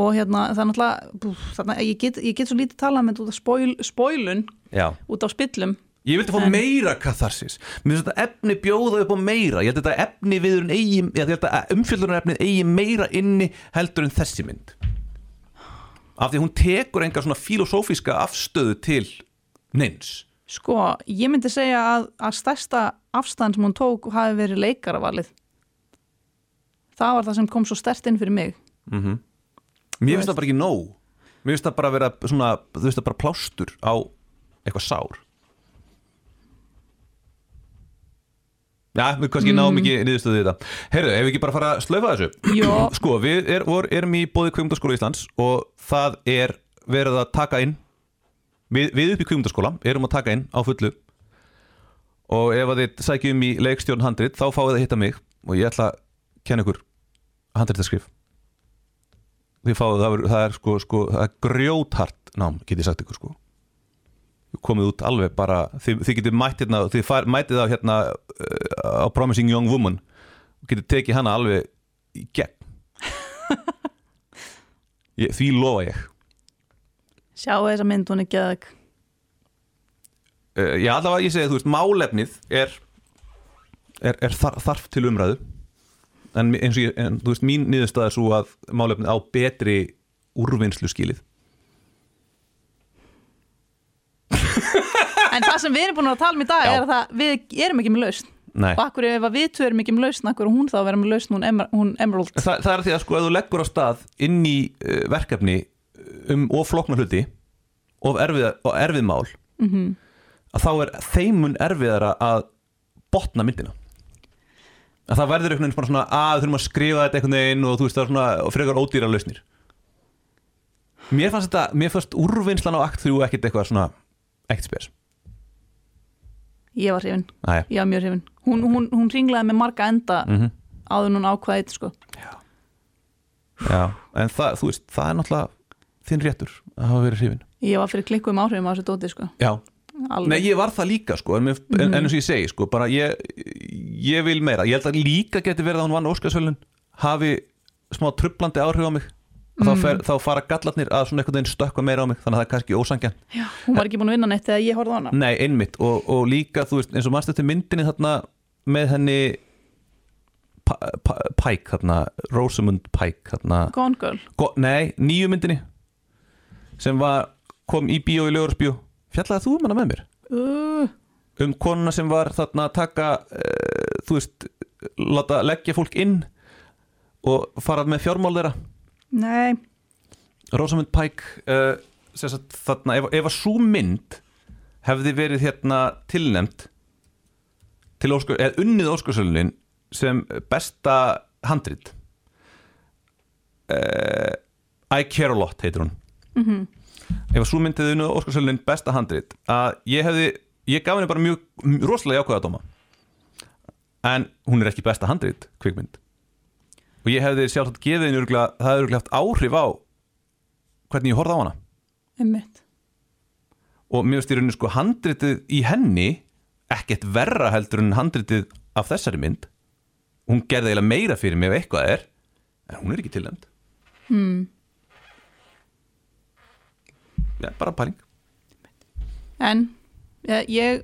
og hérna það er náttúrulega ég, get, ég get svo lítið talað með út af spoil, spoilun Já. út á spillum Ég vildi fá meira katharsis Mér finnst þetta efni bjóða upp á meira Ég held að þetta efni viðurinn eigi Ég held að umfjöldurinn efnið eigi meira inni heldur en þessi mynd af því að hún tekur enga svona filosófíska afstöðu til neins. Sko, ég myndi segja að, að stærsta afstæðan sem hún tók hafi verið leikaravalið. Það var það sem kom svo stert inn fyrir mig. mm Mér finnst það bara ekki nóg. Mér finnst það bara vera svona þú veist það bara plástur á eitthvað sár Já, við kannski náum ekki niðurstöðu þetta. Heyrðu, ef við ekki bara fara að slöfa þessu? Jó. Sko, við er, vor, erum í bóði kveimdaskóla Íslands og það er verið að taka inn við, við upp í kveimdaskóla erum að taka inn á fullu og ef að þið sækjum í leikstjórn handrit þá fáið það að hitta mig og ég ætla að kenna ykkur handritaskrif. Þið fáið það, það er sko, sko það er grjóthart nám, get ég sagt ykkur sko. Komið út alveg bara þið, þið mætt hérna, mætið á hérna á Promising Young Woman og getið tekið hana alveg í gegn ég, því lofa ég Sjáu þessa mynd, hún er geðeg. uh, ég allavega ég segi þú veist málefnið er, er, er þar, þarf til umræðu en eins og ég, en, þú veist mín niðurstaða er svo að málefnið á betri úrvinnslu skilið En það sem við erum búin að tala um í dag Já. er að það, við erum ekki með lausn. Nei. Og akkur ef að við tvö erum ekki með lausn, akkur hún þá að vera með lausn, hún, Emer, hún Emerald. Þa, það er því að sko ef þú leggur á stað inn í uh, verkefni um of flóknar hluti of erfið, og erfið mál Mhm. að þá er þeimun erfiðara að botna myndina að það verður einhvern veginn svona að við þurfum að skrifa þetta einhvern veginn og þú veist það er svona og frekar ódýra lausnir mér fannst þetta, mér fannst úrvinnslan á akt 3 ekkit eitthvað svona ekkert spes Ég var hrifin, ég var mjög hrifin. Hún, hún, hún ringlaði með marga enda mm áður en hún ákvaði eitt, sko. já, en það, þú veist, það er náttúrulega þinn réttur að hafa verið hrifin. Ég var fyrir klikkuðum áhrifum á þessu dóti, sko. Já, Alveg. Nei, ég var það líka sko, en, mm en, en eins og ég segi sko, bara ég, ég vil meira. Ég held að líka geti verið að hún vann Óskarsvölun hafi smá trublandi áhrif á mig. Þá, fer, þá fara gallarnir að svona einhvern veginn stökkva meira á mig þannig að það er kannski ósangjan Já, hún var ekki búin að vinna neitt þegar ég horfði á hana. Nei, einmitt, og, og líka þú veist, eins og mannst eftir myndinni þarna með henni Pike, þarna, Rosamund Pike þarna, Gone Girl. go, nei, nýju myndinni sem var, kom í bíó í lögursbíó fjallaði þú um hana með mér? Uh, um konuna sem var þarna að taka uh, þú veist láta leggja fólk inn og fara með fjármál þeirra? Nei, Rosamund Pike uh, sagt, þarna, ef, ef að svo mynd hefði verið hérna tilnæmt til Óskar, eða unnið Óskarsölunin sem besta handrit. Uh, I Care a Lot heitir hún. Mhm. ef að svo mynd hefði unnið Óskarsölunin besta handrit að ég hefði, ég gaf henni bara mjög mjög rosalega jákvæða dóma. En hún er ekki besta handrit kvikmynd. Og ég hefði sjálfsagt gefið henni örugglega- það hefði örugglega haft áhrif á hvernig ég horfði á hana. Einmitt. og mér finnst í rauninu sko handritið í henni ekkert verra heldur en handritið af þessari mynd. Hún gerði eiginlega meira fyrir mig ef eitthvað er en hún er ekki tilnæmd Hmm. ja, bara pæling. En ég, ég,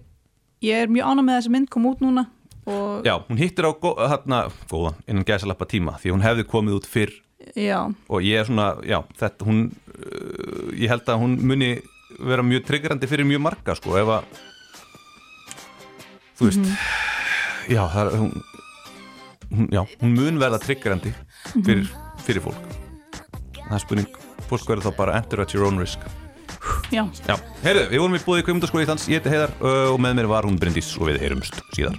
ég er mjög ánað með þessi mynd kom út núna og já, hún hittir á gó, þarna, góðan innan gæsalappa tíma því hún hefði komið út fyrr. Já, og ég er svona, já, þetta hún uh, ég held að hún muni vera mjög triggerandi fyrir mjög marga sko, ef að þú veist já, það hún, hún, já, hún mun verða triggerandi fyrir, fyrir fólk. Það er spurning, fólk verður þá bara enter at your own risk. Já, já, heyrðu, við vorum í búið í Kveimundaskóli Íslands, ég heiti Heiðar og með mér var hún Bryndís og við heyrumst síðar